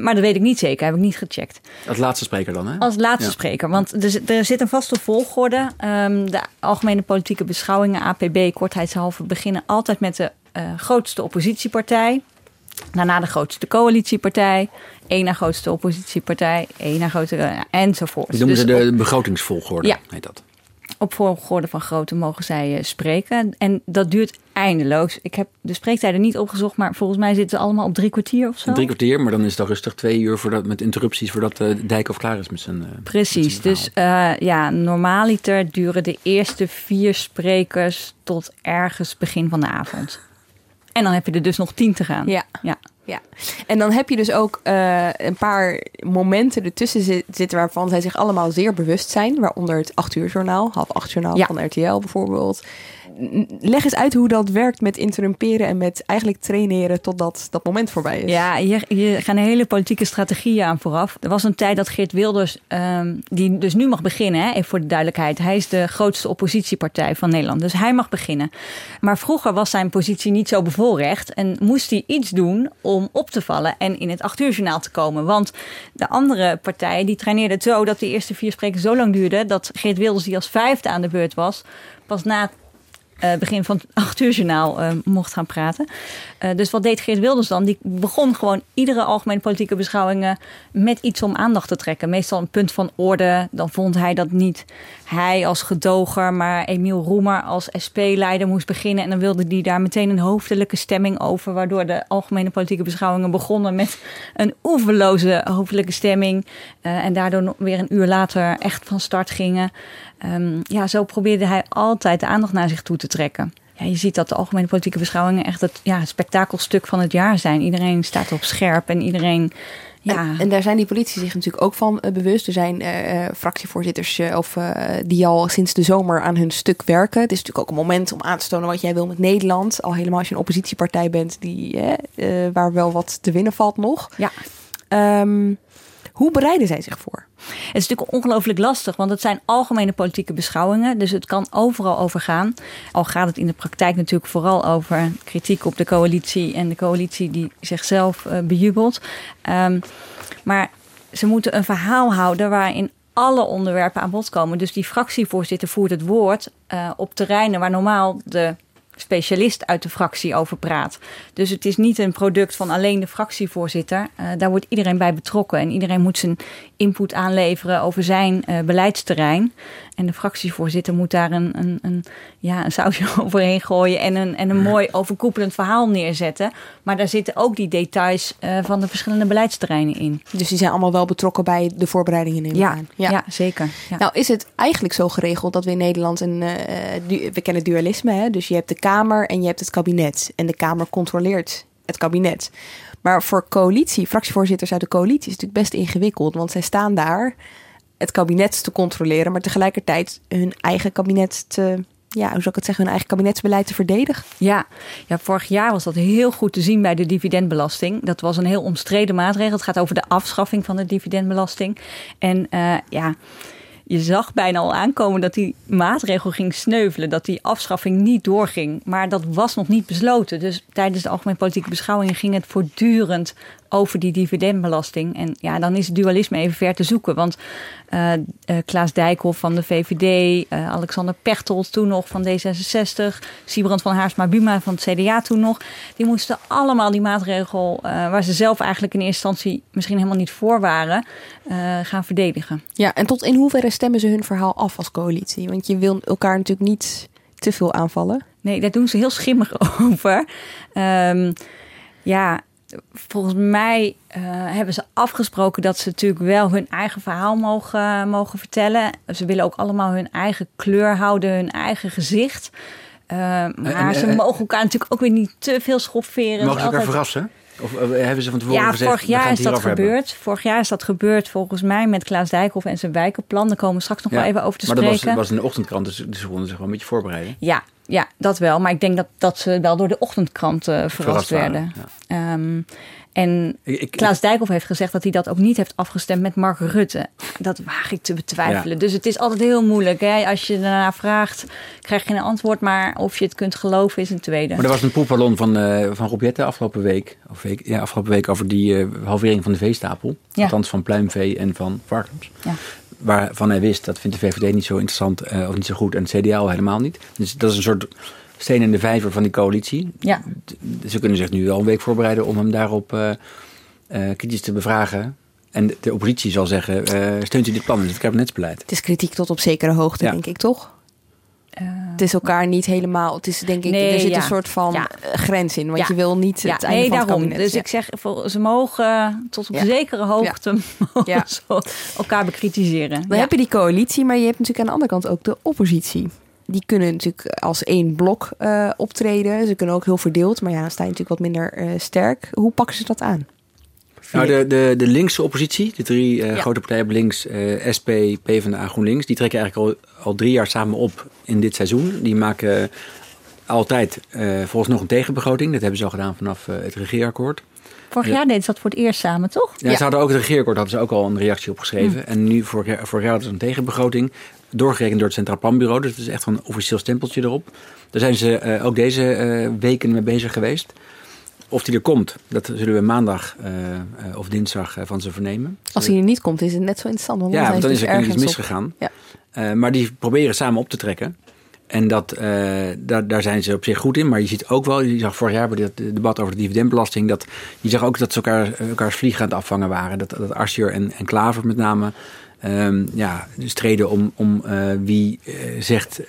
maar dat weet ik niet zeker, heb ik niet gecheckt. Als laatste spreker dan, hè? Als laatste ja. spreker, want er, er, zit een vaste volgorde. Um, de algemene politieke beschouwingen, APB, kortheidshalve, beginnen altijd met de uh, grootste oppositiepartij. Daarna de grootste coalitiepartij, één na grootste oppositiepartij, één na grootste enzovoort. Die noemen dus ze de begrotingsvolgorde, ja, heet dat. Op volgorde van grootte mogen zij uh, spreken. En dat duurt eindeloos. Ik heb de spreektijden niet opgezocht, maar volgens mij zitten ze allemaal op drie kwartier of zo. Drie kwartier, maar dan is het al rustig twee uur voordat, met interrupties voordat uh, Dijkhoff klaar is met zijn. Uh, Precies, met zijn dus ja, normaaliter duren de eerste vier sprekers tot ergens begin van de avond. En dan heb je er dus nog tien te gaan. Ja. ja. Ja, en dan heb je dus ook uh, een paar momenten ertussen zitten waarvan zij zich allemaal zeer bewust zijn. Waaronder het 8 uur journaal, half 8 journaal ja. van RTL bijvoorbeeld. Leg eens uit hoe dat werkt met interrumperen en met eigenlijk traineren totdat dat moment voorbij is. Ja, hier, hier gaan hele politieke strategieën aan vooraf. Er was een tijd dat Geert Wilders, um, die dus nu mag beginnen, hè, even voor de duidelijkheid. Hij is de grootste oppositiepartij van Nederland, dus hij mag beginnen. Maar vroeger was zijn positie niet zo bevoorrecht en moest hij iets doen om op te vallen en in het acht uur journaal te komen. Want de andere partijen die traineerden zo dat de eerste vier sprekers zo lang duurden dat Geert Wilders, die als vijfde aan de beurt was, pas na uh, begin van het acht uur journaal uh, mocht gaan praten. Uh, dus wat deed Geert Wilders dan? Die begon gewoon iedere algemene politieke beschouwingen met iets om aandacht te trekken. Meestal een punt van orde. Dan vond hij dat niet hij als gedoger, maar Emiel Roemer als SP-leider moest beginnen. En dan wilde hij daar meteen een hoofdelijke stemming over. Waardoor de algemene politieke beschouwingen begonnen met een oeverloze hoofdelijke stemming. en daardoor weer een uur later echt van start gingen. Um, ja, zo probeerde hij altijd de aandacht naar zich toe te trekken. Ja, je ziet dat de algemene politieke beschouwingen echt het, ja, spektakelstuk van het jaar zijn. Iedereen staat op scherp en iedereen. Ja. En, en daar zijn die politici zich natuurlijk ook van uh, bewust. Er zijn uh, fractievoorzitters uh, of, die al sinds de zomer aan hun stuk werken. Het is natuurlijk ook een moment om aan te tonen wat jij wil met Nederland. Al helemaal als je een oppositiepartij bent die, waar wel wat te winnen valt nog. Ja. Um, hoe bereiden zij zich voor? Het is natuurlijk ongelooflijk lastig, want het zijn algemene politieke beschouwingen. Dus het kan overal over gaan. Al gaat het in de praktijk natuurlijk vooral over kritiek op de coalitie en de coalitie die zichzelf uh, bejubelt. Um, maar ze moeten een verhaal houden waarin alle onderwerpen aan bod komen. Dus die fractievoorzitter voert het woord uh, op terreinen waar normaal de specialist uit de fractie over praat. Dus het is niet een product van alleen de fractievoorzitter. Uh, daar wordt iedereen bij betrokken en iedereen moet zijn input aanleveren over zijn uh, beleidsterrein. En de fractievoorzitter moet daar een, een, een, ja, een sausje overheen gooien en een, en een mooi overkoepelend verhaal neerzetten. Maar daar zitten ook die details uh, van de verschillende beleidsterreinen in. Dus die zijn allemaal wel betrokken bij de voorbereidingen in ja, ja, ja, zeker. Ja. Nou is het eigenlijk zo geregeld dat we in Nederland een, uh, du we kennen dualisme. Hè? Dus je hebt de Kamer en je hebt het kabinet. En de Kamer controleert het kabinet. Maar voor coalitie, fractievoorzitters uit de coalitie is het natuurlijk best ingewikkeld. Want zij staan daar het kabinet te controleren, maar tegelijkertijd hun eigen kabinet te. Ja, hoe zou ik het zeggen, hun eigen kabinetsbeleid te verdedigen? Ja. ja, vorig jaar was dat heel goed te zien bij de dividendbelasting. Dat was een heel omstreden maatregel. Het gaat over de afschaffing van de dividendbelasting. En uh, ja, je zag bijna al aankomen dat die maatregel ging sneuvelen, dat die afschaffing niet doorging. Maar dat was nog niet besloten. Dus tijdens de algemene politieke beschouwingen ging het voortdurend over die dividendbelasting. En ja, dan is het dualisme even ver te zoeken. Want uh, Klaas Dijkhoff van de VVD, uh, Alexander Pechtold toen nog van D66, Siebrand van Haarsma-Buma van het CDA toen nog. Die moesten allemaal die maatregel, waar ze zelf eigenlijk in eerste instantie misschien helemaal niet voor waren, gaan verdedigen. Ja, en tot in hoeverre stemmen ze hun verhaal af als coalitie? Want je wil elkaar natuurlijk niet te veel aanvallen. Nee, daar doen ze heel schimmig over. Um, ja, volgens mij uh, hebben ze afgesproken dat ze natuurlijk wel hun eigen verhaal mogen, mogen vertellen. Ze willen ook allemaal hun eigen kleur houden, hun eigen gezicht. Uh, maar en, ze eh, mogen elkaar natuurlijk ook weer niet te veel schofferen. Mogen ze elkaar Altijd- verrassen? Of eh, hebben ze van tevoren Ja, gezegd... vorig jaar is dat hebben? gebeurd. Vorig jaar is dat gebeurd volgens mij met Klaas Dijkhoff en zijn wijkenplan. Daar komen we straks nog Ja. wel even over te maar spreken. dat was, was in de ochtendkrant, dus, dus ze konden zich wel een beetje voorbereiden. Ja, ja, dat wel. Maar ik denk dat, dat ze wel door de ochtendkrant eh, verrast, werden. Ehm, en Ik, ik, Klaas Dijkhoff heeft gezegd dat hij dat ook niet heeft afgestemd met Mark Rutte. Dat waag ik te betwijfelen. Dus het is altijd heel moeilijk. Hè? Als je daarna vraagt, krijg je een antwoord. Maar of je het kunt geloven is een tweede. Maar er was een poepballon van, eh van Rob Jetten afgelopen week, of week, ja, afgelopen week over die eh, halvering van de veestapel. Ja. Althans van pluimvee en van varkens. Waarvan hij wist, dat vindt de VVD niet zo interessant eh, of niet zo goed. En het CDA al helemaal niet. Dus dat is een soort steen in de vijver van die coalitie. Ja. D- Ze kunnen zich nu wel een week voorbereiden om hem daarop eh, eh, kritisch te bevragen. En de oppositie zal zeggen, steunt u dit plan? Dus het kabinetsbeleid. Het is kritiek tot op zekere hoogte, Ja. denk ik, toch? Eh, Het is elkaar niet helemaal. Het is denk ik, Nee, er zit ja. een soort van Ja. eh, grens in. Want Ja. je wil niet het einde nee, van het daarom. kabinet. Dus ik zeg, ze mogen tot op zekere hoogte elkaar bekritiseren. Dan heb je die coalitie, maar je hebt natuurlijk aan de andere kant ook de oppositie. Die kunnen natuurlijk als één blok eh, optreden. Ze kunnen ook heel verdeeld, maar ja, dan sta je natuurlijk wat minder sterk. Hoe pakken ze dat aan? Nou, de, de, de linkse oppositie, de drie eh, Ja. grote partijen op links, eh, SP, PvdA, GroenLinks, die trekken eigenlijk al, al drie jaar samen op in dit seizoen. Die maken altijd eh, volgens nog een tegenbegroting. Dat hebben ze al gedaan vanaf het regeerakkoord. Vorig Ja. jaar deden ze dat voor het eerst samen, toch? Ja, Ze hadden ook het regeerakkoord, hadden ze ook al een reactie op geschreven. En nu vorig jaar, vorig jaar hadden ze een tegenbegroting, doorgerekend door het Centraal Planbureau. Dus het is echt een officieel stempeltje erop. Daar zijn ze ook deze weken mee bezig geweest. Of die er komt, dat zullen we maandag eh, eh, of dinsdag eh, van ze vernemen. Als hij er niet komt, is het net zo interessant. Want Ja, dan want dan is er dus iets op. misgegaan. Ja. Maar die proberen samen op te trekken. En dat, daar, daar zijn ze op zich goed in. Maar je ziet ook wel, je zag vorig jaar bij het debat over de dividendbelasting, dat je zag ook dat ze elkaar, elkaars vlieg aan het afvangen waren. Dat, dat Asscher en, en Klaver met name ehm, ja, streden om, om wie zegt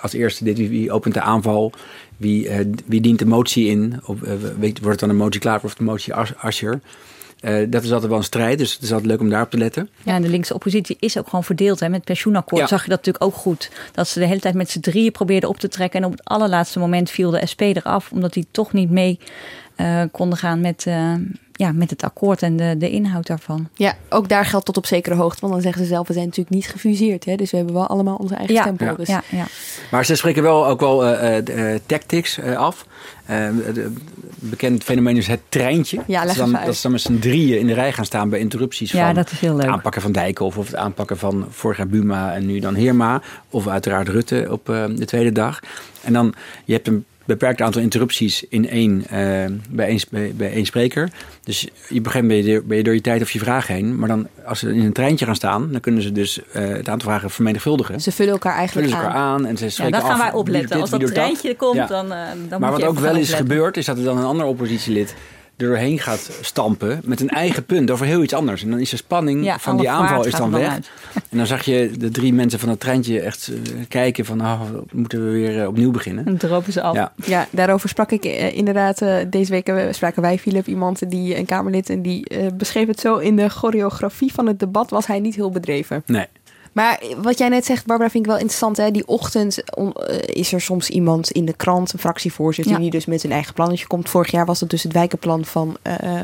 als eerste dit, wie opent de aanval, wie, eh, wie dient de motie in. Of, eh, weet, wordt het dan een motie Klaver of de motie As- Asscher? Eh, dat is altijd wel een strijd, dus het is altijd leuk om daarop te letten. Ja, en de linkse oppositie is ook gewoon verdeeld. Hè. Met het pensioenakkoord Ja. zag je dat natuurlijk ook goed. Dat ze de hele tijd met z'n drieën probeerden op te trekken. En op het allerlaatste moment viel de SP eraf. Omdat die toch niet mee konden gaan met, eh, ja, met het akkoord en de, de inhoud daarvan. Ja, ook daar geldt tot op zekere hoogte. Want dan zeggen ze zelf, we zijn natuurlijk niet gefuseerd. Hè? Dus we hebben wel allemaal onze eigen Ja, stempel. ja. Dus Ja, ja. Maar ze spreken wel ook wel eh, eh, eh, tactics eh, af. De- bekend fenomeen is het treintje. Ja, leg dat, ze dan, even uit. dat ze dan met z'n drieën in de rij gaan staan bij interrupties ja, van dat is heel het leuk. aanpakken van Dijkhoff of het aanpakken van vorig jaar Buma en nu dan Heerma. Of uiteraard Rutte op eh, de tweede dag. En dan, je hebt een beperkt aantal interrupties in één, eh, bij, één, bij, bij één spreker. Dus je begint ben je, ben je door je tijd of je vraag heen. Maar dan, als ze in een treintje gaan staan, dan kunnen ze dus eh, het aantal vragen vermenigvuldigen. ze vullen elkaar eigenlijk Vullen ze elkaar aan. aan en ze Ja, spreken daar gaan af wij opletten. Als dat treintje komt, Ja. dan, eh, dan Maar moet je wat ook wel gaan is gebeurd, is dat er dan een ander oppositielid er doorheen gaat stampen met een eigen punt over heel iets anders. En dan is de spanning Ja, van die aanval is dan weg. uit. En dan zag je de drie mensen van het treintje echt eh, kijken van, oh, moeten we weer eh, opnieuw beginnen? Dan dropen ze af. Ja. Ja, daarover sprak ik eh, inderdaad. eh, deze week spraken wij, Philip, iemand die een Kamerlid. En die beschreef het zo. In de choreografie van het debat was hij niet heel bedreven. Nee. Maar wat jij net zegt, Barbara, vind ik wel interessant. Hè? Die ochtend eh, is er soms iemand in de krant, een fractievoorzitter, Ja. die dus met zijn eigen plannetje komt. Vorig jaar was dat dus het wijkenplan van eh,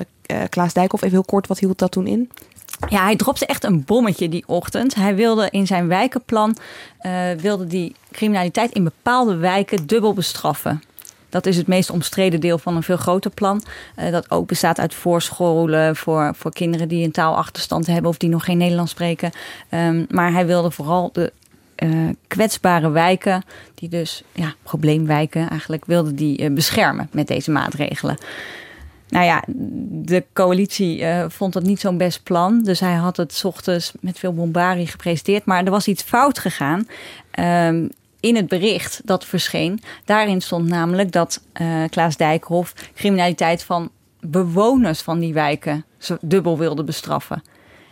Klaas Dijkhoff. Even heel kort, wat hield dat toen in? Ja, hij dropte echt een bommetje die ochtend. Hij wilde in zijn wijkenplan wilde die criminaliteit in bepaalde wijken dubbel bestraffen. Dat is het meest omstreden deel van een veel groter plan. eh, dat ook bestaat uit voorscholen voor, voor kinderen die een taalachterstand hebben of die nog geen Nederlands spreken. Ehm, maar hij wilde vooral de eh, kwetsbare wijken, die dus ja, probleemwijken eigenlijk, wilde die eh, beschermen met deze maatregelen. Nou ja, de coalitie vond dat niet zo'n best plan. Dus hij had het ochtends met veel bombarie gepresenteerd. Maar er was iets fout gegaan ehm, in het bericht dat verscheen. Daarin stond namelijk dat eh, Klaas Dijkhoff criminaliteit van bewoners van die wijken dubbel wilde bestraffen.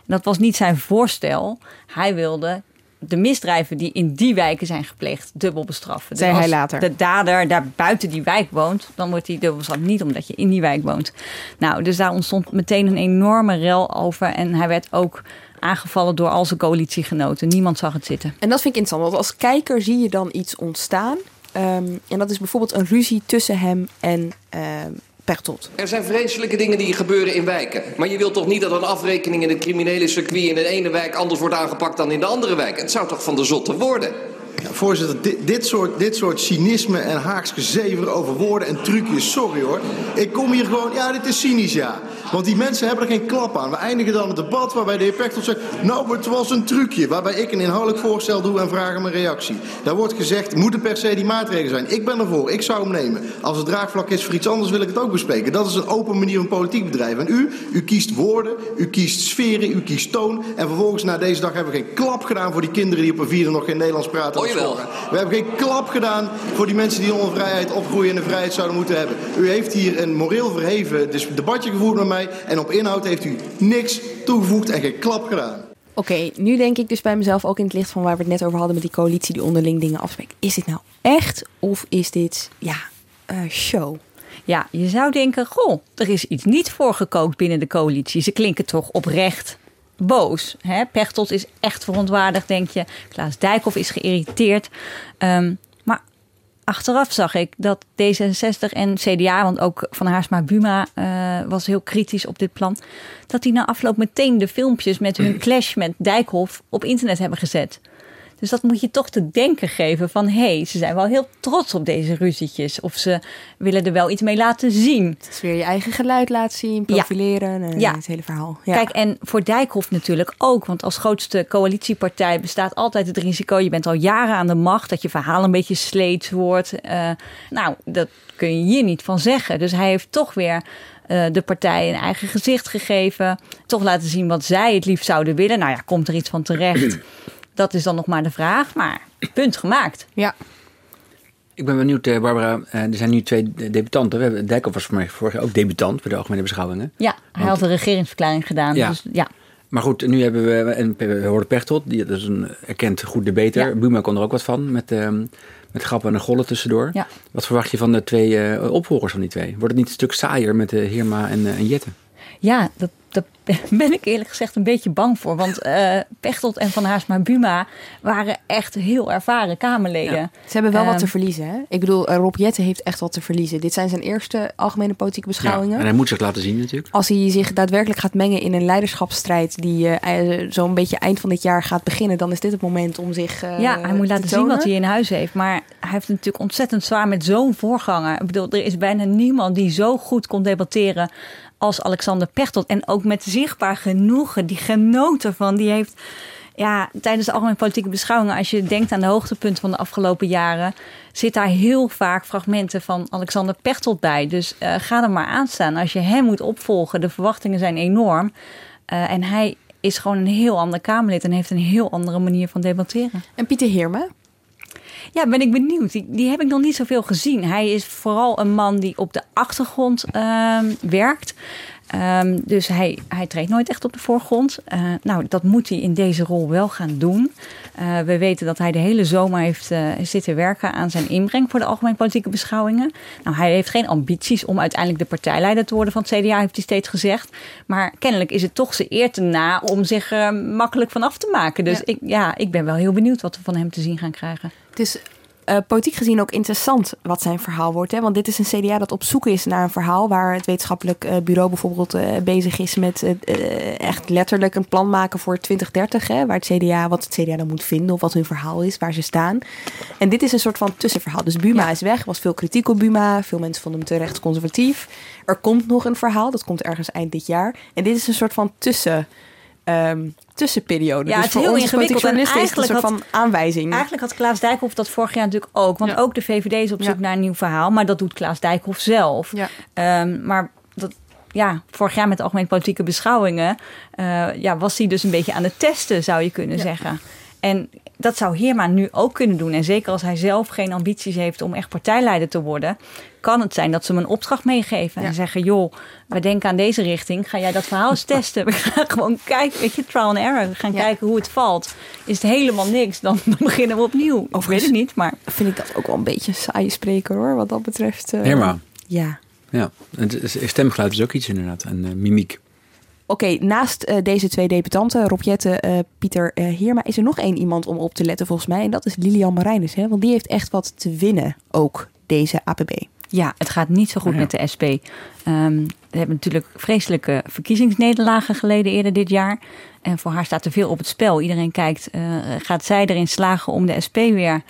Dat was niet zijn voorstel. Hij wilde de misdrijven die in die wijken zijn gepleegd dubbel bestraffen. Zei Dus hij later. de dader daar buiten die wijk woont, dan wordt hij dubbel bestraft. Niet omdat je in die wijk woont. Nou, dus daar ontstond meteen een enorme rel over. En hij werd ook aangevallen door al zijn coalitiegenoten. Niemand zag het zitten. En dat vind ik interessant, want als kijker zie je dan iets ontstaan. Ehm, en dat is bijvoorbeeld een ruzie tussen hem en ehm Pechtold. Er zijn vreselijke dingen die gebeuren in wijken. Maar je wilt toch niet dat een afrekening in het criminele circuit in de ene wijk anders wordt aangepakt dan in de andere wijk? Het zou toch van de zotte worden? Voorzitter, dit, soort, dit soort cynisme en haaks gezever over woorden en trucjes, sorry hoor. Ik kom hier gewoon, ja, dit is cynisch, ja. Want die mensen hebben er geen klap aan. We eindigen dan het debat waarbij de heer Pechtold zegt... nou, het was een trucje, waarbij ik een inhoudelijk voorstel doe en vraag om een reactie. Daar wordt gezegd, moeten per se die maatregelen zijn. Ik ben ervoor, ik zou hem nemen. Als het draagvlak is voor iets anders, wil ik het ook bespreken. Dat is een open manier van politiek bedrijven. En u, u kiest woorden, u kiest sferen, u kiest toon... en vervolgens na deze dag hebben we geen klap gedaan voor die kinderen... die op een vierde nog geen Nederlands praten. Oh. We hebben geen klap gedaan voor die mensen die onder vrijheid opgroeien... en de vrijheid zouden moeten hebben. U heeft hier een moreel verheven debatje gevoerd met mij... En op inhoud heeft u niks toegevoegd en geen klap gedaan. Oké, nu denk ik dus bij mezelf ook in het licht van waar we het net over hadden met die coalitie die onderling dingen afspreekt. Is dit nou echt of is dit, ja, uh, show? Ja, je zou denken, goh, er is iets niet voorgekookt binnen de coalitie. Ze klinken toch oprecht boos. Hè? Pechtold is echt verontwaardigd, denk je. Klaas Dijkhoff is geïrriteerd. Um, achteraf zag ik dat D66 en CDA, want ook Van Haarsma Buma uh, was heel kritisch op dit plan, dat die na afloop meteen de filmpjes met hun clash met Dijkhoff op internet hebben gezet. Dus dat moet je toch te denken geven van... hé, hey, ze zijn wel heel trots op deze ruzietjes. Of ze willen er wel iets mee laten zien. Het is weer je eigen geluid laten zien, profileren. En ja. het hele verhaal. Ja. Kijk, en voor Dijkhoff natuurlijk ook. Want als grootste coalitiepartij bestaat altijd het risico... je bent al jaren aan de macht, dat je verhaal een beetje sleets wordt. Uh, nou, dat kun je hier niet van zeggen. Dus hij heeft toch weer... Uh, de partij een eigen gezicht gegeven. Toch laten zien wat zij het liefst zouden willen. Nou ja, komt er iets van terecht. Dat is dan nog maar de vraag, maar punt gemaakt. Ja. Ik ben benieuwd, eh, Barbara. Eh, er zijn nu twee debutanten. We hebben, Dijkhoff was voor mij vorig jaar ook debutant bij de Algemene Beschouwingen. Ja, hij had een regeringsverklaring gedaan. Ja. Dus, ja. Maar goed, nu hebben we, en we hoorden Pechtold, die dat is een erkend goed debater. Ja. Buma kon er ook wat van, met, uh, met grappen en gollen tussendoor. Ja. Wat verwacht je van de twee uh, opvolgers van die twee? Wordt het niet een stuk saaier met uh, Heerma en, en Jette? Ja, dat, daar ben ik eerlijk gezegd een beetje bang voor. Want uh, Pechtold en Van Haarsma Buma waren echt heel ervaren Kamerleden. Ze hebben wel wat te ehm, verliezen. Hè? Ik bedoel, eh, Rob Jetten heeft echt wat te verliezen. Dit zijn zijn eerste algemene politieke beschouwingen. Ja, en hij moet zich laten zien natuurlijk. Als hij zich daadwerkelijk gaat mengen in een leiderschapsstrijd... die uh, zo'n beetje eind van dit jaar gaat beginnen... dan is dit het moment om zich Ja, hij moet laten zien wat hij in huis heeft. Maar hij heeft het natuurlijk ontzettend zwaar met zo'n voorganger. Ik bedoel, er is bijna niemand die zo goed kon debatteren als Alexander Pechtold. En ook met zichtbaar genoegen, die genoten van. Die heeft ja, tijdens de algemene politieke beschouwingen, als je denkt aan de hoogtepunten van de afgelopen jaren, zit daar heel vaak fragmenten van Alexander Pechtold bij. Dus uh, ga er maar aan staan. Als je hem moet opvolgen, de verwachtingen zijn enorm. Uh, en hij is gewoon een heel ander Kamerlid en heeft een heel andere manier van debatteren. En Pieter Heerme? Ja, ben ik benieuwd. Die, die, heb ik nog niet zoveel gezien. Hij is vooral een man die op de achtergrond uh, werkt. Um, dus hij, hij treedt nooit echt op de voorgrond. Uh, nou, dat moet hij in deze rol wel gaan doen. Uh, we weten dat hij de hele zomer heeft uh, zitten werken aan zijn inbreng voor de algemene politieke beschouwingen. Nou, hij heeft geen ambities om uiteindelijk de partijleider te worden van het CDA, heeft hij steeds gezegd. Maar kennelijk is het toch zijn eer te na om zich er makkelijk van af te maken. Dus Ik, ja, ik ben wel heel benieuwd wat we van hem te zien gaan krijgen. Het is uh, politiek gezien ook interessant wat zijn verhaal wordt. Hè? Want dit is een CDA dat op zoek is naar een verhaal waar het wetenschappelijk uh, bureau bijvoorbeeld uh, bezig is met echt letterlijk een plan maken voor 2030. Hè? Waar het CDA, wat het CDA dan moet vinden of wat hun verhaal is, waar ze staan. En dit is een soort van tussenverhaal. Dus Buma is weg, was veel kritiek op Buma. Veel mensen vonden hem te conservatief. Er komt nog een verhaal, dat komt ergens eind dit jaar. En dit is een soort van tussen um, tussenperiode. Ja, dus het is heel ingewikkeld. En eigenlijk een soort van aanwijzing. Eigenlijk had Klaas Dijkhoff dat vorig jaar natuurlijk ook. Want ook de VVD is op zoek naar een nieuw verhaal. Maar dat doet Klaas Dijkhoff zelf. Ja. Um, maar dat, ja, vorig jaar met de algemene politieke beschouwingen... Uh, ja, was hij dus een beetje aan het testen, zou je kunnen zeggen. En dat zou Heerma nu ook kunnen doen. En zeker als hij zelf geen ambities heeft om echt partijleider te worden, kan het zijn dat ze hem een opdracht meegeven. En zeggen: Joh, we denken aan deze richting. Ga jij dat verhaal eens testen? We gaan gewoon kijken, weet je, trial and error. We gaan kijken hoe het valt. Is het helemaal niks, dan, beginnen we opnieuw. Of weet het niet, maar. Vind ik dat ook wel een beetje een saaie spreker hoor, wat dat betreft. Uh, Herma. Ja. Ja, stemgeluid is ook iets inderdaad. En uh, mimiek. Oké, naast eh, deze twee debutanten, Rob Jetten, eh, Pieter uh, Heerma, is er nog één iemand om op te letten volgens mij. En dat is Lilian Marijnus. Hè? Want die heeft echt wat te winnen, ook deze APB. Ja, het gaat niet zo goed met de SP. Um, we hebben natuurlijk vreselijke verkiezingsnederlagen geleden eerder dit jaar. En voor haar staat er veel op het spel. Iedereen kijkt, uh, gaat zij erin slagen om de SP weer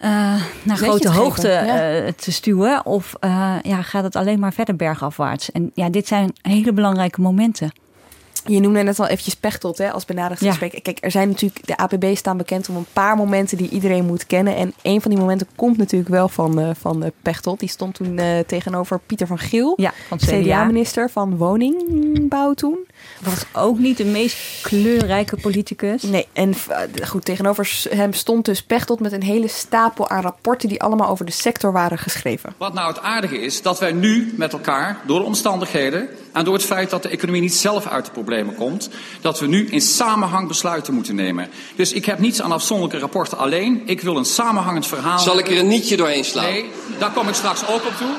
uh, naar grote hoogte ja. uh, te stuwen? Of ja, gaat het alleen maar verder bergafwaarts? En ja, dit zijn hele belangrijke momenten. Je noemde net al eventjes Pechtold hè, als benaderd gesprek. Ja. Kijk, er zijn natuurlijk, de APB staan bekend om een paar momenten die iedereen moet kennen. En een van die momenten komt natuurlijk wel van, uh, van Pechtold. Die stond toen uh, tegenover Pieter van Geel, ja, CDA-minister van Woningbouw toen. Was ook niet de meest kleurrijke politicus. Nee, en goed, tegenover hem stond dus Pechtold met een hele stapel aan rapporten die allemaal over de sector waren geschreven. Wat nou het aardige is, dat wij nu met elkaar, door de omstandigheden en door het feit dat de economie niet zelf uit de problemen komt, dat we nu in samenhang besluiten moeten nemen. Dus ik heb niets aan afzonderlijke rapporten alleen. Ik wil een samenhangend verhaal. Zal ik er een nietje doorheen slaan? Nee, daar kom ik straks ook op toe.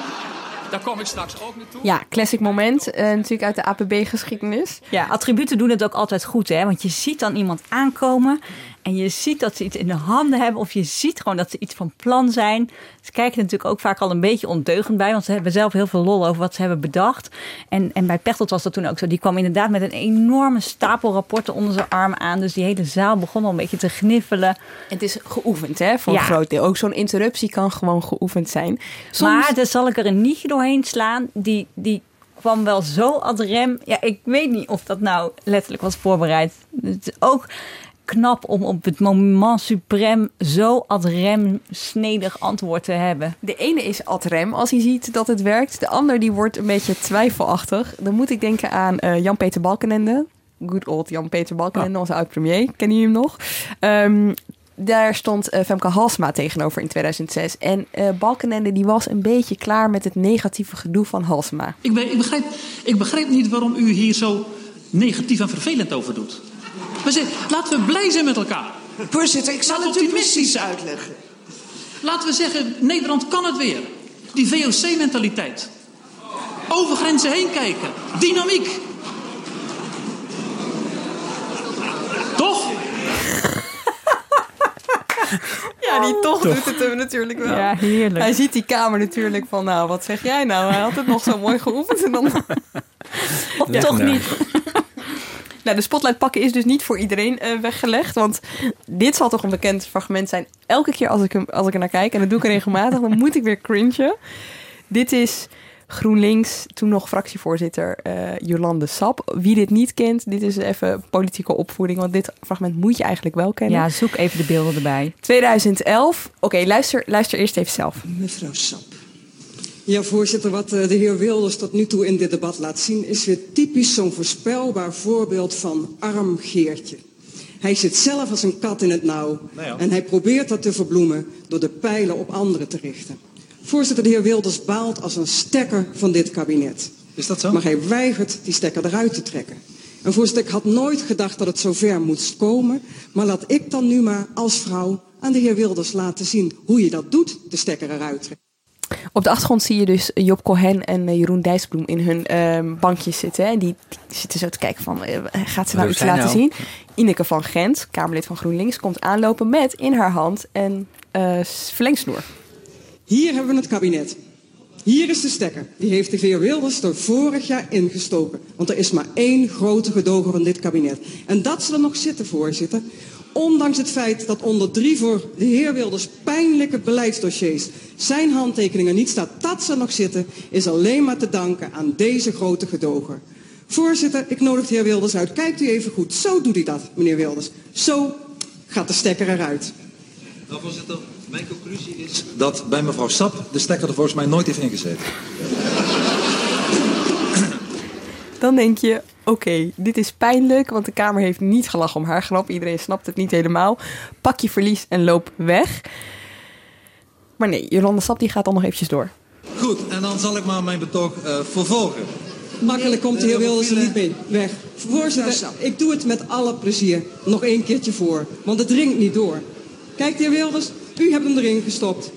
Daar kom ik straks ook naartoe. Ja, classic moment. Uh, natuurlijk uit de APB-geschiedenis. Ja, attributen doen het ook altijd goed, hè? Want je ziet dan iemand aankomen en je ziet dat ze iets in de handen hebben. Of je ziet gewoon dat ze iets van plan zijn. Ze kijken natuurlijk ook vaak al een beetje ondeugend bij. Want ze hebben zelf heel veel lol over wat ze hebben bedacht. En, en bij Pechtold was dat toen ook zo. Die kwam inderdaad met een enorme stapel rapporten onder zijn arm aan. Dus die hele zaal begon al een beetje te gniffelen. En het is geoefend hè, voor een groot deel. Ook zo'n interruptie kan gewoon geoefend zijn. Soms... Maar dan zal ik er een nietje doorheen slaan. Die... die kwam wel zo ad rem. Ja, ik weet niet of dat nou letterlijk was voorbereid. Het is ook knap om op het moment suprem zo ad rem snedig antwoord te hebben. De ene is ad rem als hij ziet dat het werkt. De ander die wordt een beetje twijfelachtig. Dan moet ik denken aan uh, Jan-Peter Balkenende. Good old Jan-Peter Balkenende, onze oud-premier. Kennen jullie hem nog? Um, daar stond uh, Femke Halsma tegenover in 2006. En uh, Balkenende die was een beetje klaar met het negatieve gedoe van Halsma. Ik, ben, ik, begrijp, ik begrijp niet waarom u hier zo negatief en vervelend over doet. We zeggen, laten we blij zijn met elkaar. Voorzitter, ik zal het u precies uitleggen. Laten we zeggen, Nederland kan het weer. Die VOC-mentaliteit. Over grenzen heen kijken. Dynamiek. Toch? Ja, die toch, toch, doet het hem natuurlijk wel. Ja, heerlijk. Hij ziet die kamer natuurlijk van, nou, wat zeg jij nou? Hij had het nog zo mooi geoefend en dan... of ja, toch niet. Nou, de spotlight pakken is dus niet voor iedereen uh, weggelegd. Want dit zal toch een bekend fragment zijn. Elke keer als ik, hem, als ik er naar kijk, en dat doe ik regelmatig, dan moet ik weer cringen. Dit is GroenLinks, toen nog fractievoorzitter uh, Jolande Sap. Wie dit niet kent, dit is even politieke opvoeding. Want dit fragment moet je eigenlijk wel kennen. Ja, zoek even de beelden erbij. 2011. Oké, okay, luister, luister eerst even zelf. Mevrouw Sap. Ja, voorzitter, wat eh, de heer Wilders tot nu toe in dit debat laat zien... is weer typisch zo'n voorspelbaar voorbeeld van arm Geertje. Hij zit zelf als een kat in het nauw. Nou ja. En hij probeert dat te verbloemen door de pijlen op anderen te richten. Voorzitter, de heer Wilders baalt als een stekker van dit kabinet. Is dat zo? Maar hij weigert die stekker eruit te trekken. En voorzitter, ik had nooit gedacht dat het zover moest komen. Maar laat ik dan nu maar als vrouw aan de heer Wilders laten zien hoe je dat doet, de stekker eruit trekken. Op de achtergrond zie je dus Job Cohen en eh, Jeroen Dijsbloem in hun uh, bankjes zitten. En die, die, zitten zo te kijken van, uh, gaat ze nou iets laten nou? zien? Ineke van Gent, Kamerlid van GroenLinks, komt aanlopen met in haar hand een uh, verlengsnoer. Hier hebben we het kabinet. Hier is de stekker. Die heeft de heer Wilders er vorig jaar ingestoken. Want er is maar één grote gedoger van dit kabinet. En dat zal er nog zitten, voorzitter. Ondanks het feit dat onder drie voor de heer Wilders pijnlijke beleidsdossiers zijn handtekeningen niet staat, dat ze nog zitten, is alleen maar te danken aan deze grote gedoger. Voorzitter, ik nodig de heer Wilders uit. Kijkt u even goed. Zo doet hij dat, meneer Wilders. Zo gaat de stekker eruit. Nou, voorzitter, mijn conclusie is dat bij mevrouw Sap de stekker er volgens mij nooit heeft ingezeten. Dan denk je, oké, dit is pijnlijk, want de Kamer heeft niet gelachen om haar grap. Iedereen snapt het niet helemaal. Pak je verlies en loop weg. Maar nee, Jolanda Sap die gaat dan nog eventjes door. Goed, en dan zal ik maar mijn betoog uh, vervolgen. Makkelijk komt de heer Wilders er niet mee. Weg. Voorzitter, ik doe het met alle plezier. Nog één keertje voor, want het dringt niet door. Kijk, de heer Wilders, u hebt hem erin gestopt.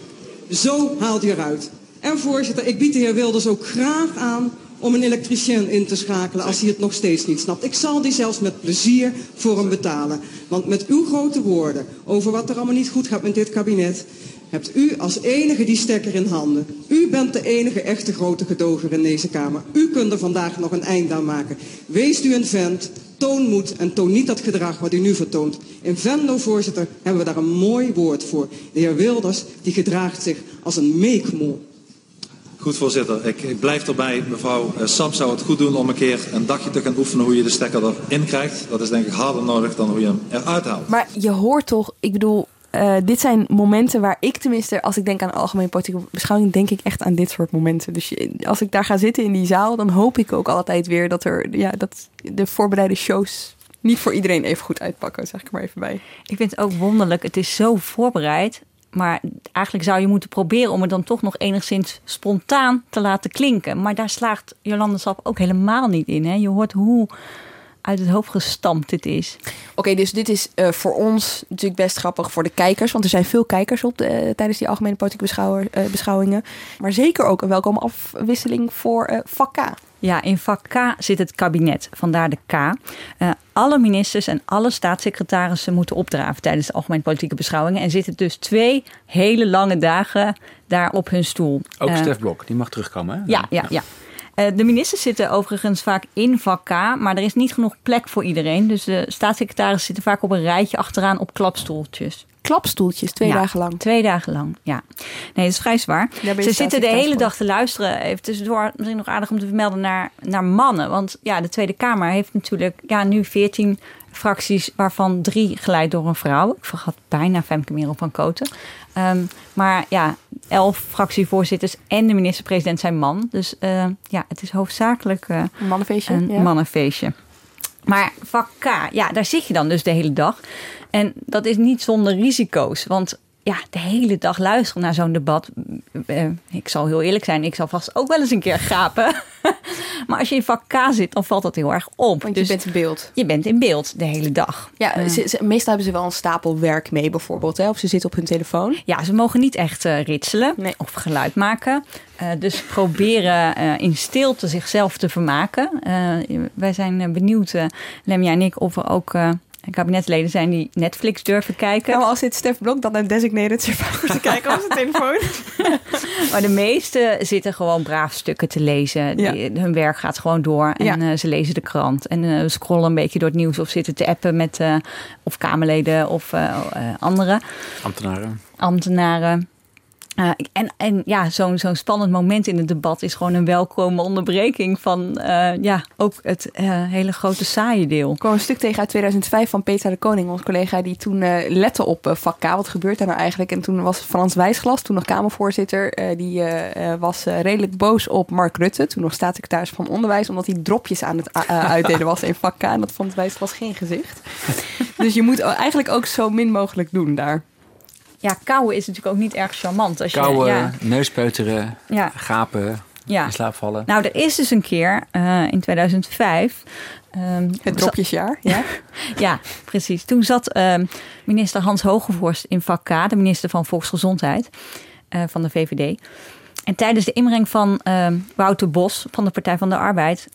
Zo haalt u eruit. En voorzitter, ik bied de heer Wilders ook graag aan om een elektricien in te schakelen als hij het nog steeds niet snapt. Ik zal die zelfs met plezier voor hem betalen. Want met uw grote woorden over wat er allemaal niet goed gaat met dit kabinet, hebt u als enige die stekker in handen. U bent de enige echte grote gedoger in deze Kamer. U kunt er vandaag nog een eind aan maken. Wees u een vent, toon moed en toon niet dat gedrag wat u nu vertoont. In Venlo, voorzitter, hebben we daar een mooi woord voor. De heer Wilders, die gedraagt zich als een meekmol. Goed, voorzitter. Ik, ik blijf erbij. Mevrouw eh, Sap zou het goed doen om een keer een dagje te gaan oefenen hoe je de stekker erin krijgt. Dat is denk ik harder nodig dan hoe je hem eruit haalt. Maar je hoort toch, ik bedoel, eh, dit zijn momenten waar ik tenminste, als ik denk aan algemene politieke beschouwing, denk ik echt aan dit soort momenten. Dus als ik daar ga zitten in die zaal, dan hoop ik ook altijd weer dat er, ja, dat de voorbereide shows niet voor iedereen even goed uitpakken, zeg ik maar even bij. Ik vind het ook wonderlijk. Het is zo voorbereid. Maar eigenlijk zou je moeten proberen om het dan toch nog enigszins spontaan te laten klinken. Maar daar slaagt Jolande Sap ook helemaal niet in. Hè? Je hoort hoe uit het hoofd gestampt dit is. Oké, dus dit is eh, voor ons natuurlijk best grappig voor de kijkers. Want er zijn veel kijkers op de, eh, tijdens die algemene politieke beschouwer, eh, beschouwingen. Maar zeker ook een welkome afwisseling voor eh vak K. Ja, in vak K zit het kabinet, vandaar de K. Eh, alle ministers en alle staatssecretarissen moeten opdraven tijdens de algemene politieke beschouwingen. En zitten dus twee hele lange dagen daar op hun stoel. Ook Stef Blok, die mag terugkomen. Hè? Ja, ja, ja. Eh, de ministers zitten overigens vaak in vak K, maar er is niet genoeg plek voor iedereen. Dus de staatssecretarissen zitten vaak op een rijtje achteraan op klapstoeltjes. Klapstoeltjes, twee Ja, dagen lang. Twee dagen lang, ja. Nee, dat is vrij zwaar. Ze zitten de staatssecretaris hele dag te luisteren. Even tussendoor, misschien nog aardig om te vermelden, naar, naar mannen. Want ja, de Tweede Kamer heeft natuurlijk ja, nu 14 fracties, waarvan drie geleid door een vrouw. Ik vergat bijna Femke Merel van Koten. Ehm, maar ja, elf fractievoorzitters en de minister-president zijn man. Dus eh, ja, het is hoofdzakelijk eh, Een mannenfeestje. een ja. mannenfeestje. Maar vak K, ja, daar zit je dan dus de hele dag. En dat is niet zonder risico's. Want ja, de hele dag luisteren naar zo'n debat. eh, ik zal heel eerlijk zijn, ik zal vast ook wel eens een keer gapen. maar als je in vak K zit, dan valt dat heel erg op. Want je bent in beeld. Je bent in beeld de hele dag. Ja, ze, ze- meestal hebben ze wel een stapel werk mee bijvoorbeeld. Hè? Of ze zitten op hun telefoon. Ja, ze mogen niet echt eh, ritselen of geluid maken. Eh, dus proberen in stilte zichzelf te vermaken. Wij zijn benieuwd, Lemja en ik, of er ook eh, kabinetleden zijn die Netflix durven kijken. Nou, als dit Stef Blok dan een designated survivor te kijken op zijn telefoon. Maar de meesten zitten gewoon braaf stukken te lezen. Ja. Die- hun werk gaat gewoon door en Ja. eh, ze lezen de krant. En eh, scrollen een beetje door het nieuws of zitten te appen met eh, of Kamerleden of eh, eh, andere Ambtenaren. ambtenaren. Eh, en, en ja, zo'n zo'n spannend moment in het debat is gewoon een welkome onderbreking van eh, ja, ook het eh, hele grote saaie deel. Ik kwam een stuk tegen uit 2005 van Peter de Koning, ons collega, die toen lette op vak K. Wat gebeurt daar nou eigenlijk? En toen was Frans Wijsglas, toen nog Kamervoorzitter, die was redelijk boos op Mark Rutte, toen nog staatssecretaris van Onderwijs, omdat hij dropjes aan het uitdelen was in vak K. En dat vond Wijsglas geen gezicht. dus je moet eigenlijk ook zo min mogelijk doen daar. Ja, kauwen is natuurlijk ook niet erg charmant. Als je, ja, neuspeuteren, Ja. gapen, Ja. in slaap vallen. Nou, er is dus een keer eh, in 2005. ehm, Het dropjesjaar, ja. ja, precies. Toen zat ehm, minister Hans Hogevorst in vak K, de minister van Volksgezondheid eh, van de VVD. En tijdens de inbreng van ehm, Wouter Bos van de Partij van de Arbeid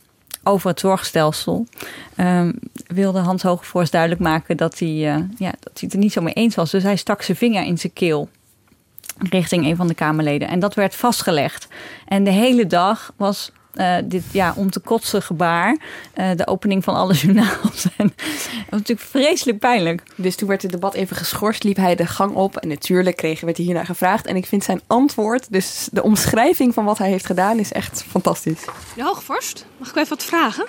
over het zorgstelsel ehm, wilde Hans Hogevorst duidelijk maken dat hij, eh, ja, dat hij het er niet zo mee eens was. Dus hij stak zijn vinger in zijn keel richting een van de Kamerleden. En dat werd vastgelegd. En de hele dag was eh, dit ja, om te kotsen gebaar. eh, de opening van alle journaals. En dat was natuurlijk vreselijk pijnlijk. Dus toen werd het debat even geschorst, liep hij de gang op. En natuurlijk kregen werd hij hiernaar gevraagd. En ik vind zijn antwoord, dus de omschrijving van wat hij heeft gedaan, is echt fantastisch. De Hoogvorst, mag ik u even wat vragen?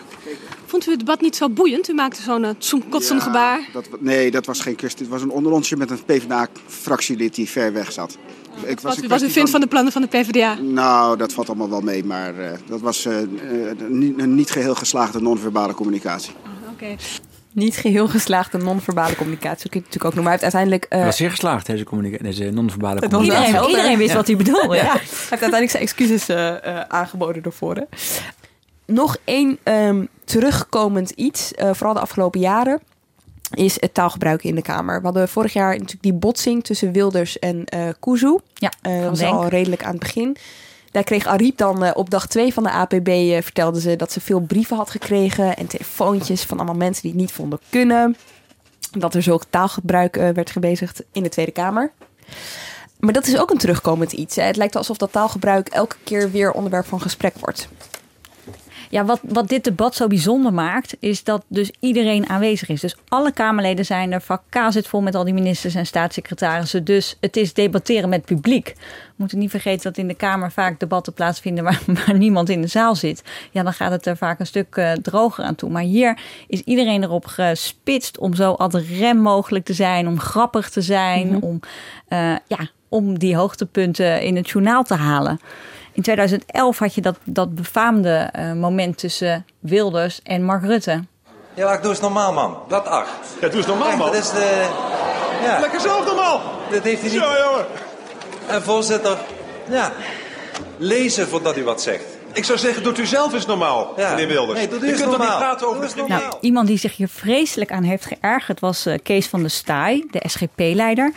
Vond u het debat niet zo boeiend? U maakte zo'n uh, zo'n kotsend Ja, gebaar. Dat, nee, dat was geen kwestie. Het was een onderontje met een PvdA-fractielid die ver weg zat. Ik Wat, een u- vindt van de plannen van de PvdA? Nou, dat valt allemaal wel mee, maar eh, dat was eh, eh, niet- een niet geheel geslaagde non-verbale communicatie. Oké. Niet geheel geslaagde non-verbale communicatie. Dat kun je natuurlijk ook noemen. Hij heeft uiteindelijk... eh, Dat was zeer geslaagd, deze, deze non-verbale was communicatie. helder. iedereen wist wat hij bedoelde, ja. Hij heeft uiteindelijk zijn excuses eh, eh, aangeboden ervoor. hè. Nog één ehm, terugkomend iets, eh, vooral de afgelopen jaren, is het taalgebruik in de Kamer. We hadden vorig jaar natuurlijk die botsing tussen Wilders en eh Kuzu. Ja, Eh, dat van was Denk. al redelijk aan het begin. Daar kreeg Ariep dan eh, op dag 2 van de APB, uh, vertelde ze dat ze veel brieven had gekregen en telefoontjes van allemaal mensen die het niet vonden kunnen. Dat er zulk taalgebruik uh, werd gebezigd in de Tweede Kamer. Maar dat is ook een terugkomend iets. Hè? Het lijkt alsof dat taalgebruik elke keer weer onderwerp van gesprek wordt. Ja, wat, wat dit debat zo bijzonder maakt, is dat dus iedereen aanwezig is. Dus alle Kamerleden zijn er. Vak K zit vol met al die ministers en staatssecretarissen. Dus het is debatteren met publiek. We moeten niet vergeten dat in de Kamer vaak debatten plaatsvinden waar, waar niemand in de zaal zit. Ja, dan gaat het er vaak een stuk uh, droger aan toe. Maar hier is iedereen erop gespitst om zo ad rem mogelijk te zijn, om grappig te zijn, mm -hmm. om, uh, ja, om die hoogtepunten in het journaal te halen. In 2011 had je dat, dat befaamde uh, moment tussen Wilders en Mark Rutte. Ja, maar doe eens normaal, man. Wat ach. Ja, doe eens normaal, man. Dat is de... Ja. Lekker zelf normaal. Dat heeft hij niet... Zo, jongen. En voorzitter, ja, lezen voordat u wat zegt. Ik zou zeggen, doet u zelf eens normaal, ja. meneer Wilders. Nee, doe u eens kunt normaal. toch niet praten over het nou, Iemand die zich hier vreselijk aan heeft geërgerd was uh, Kees van der Staaij, de SGP-leider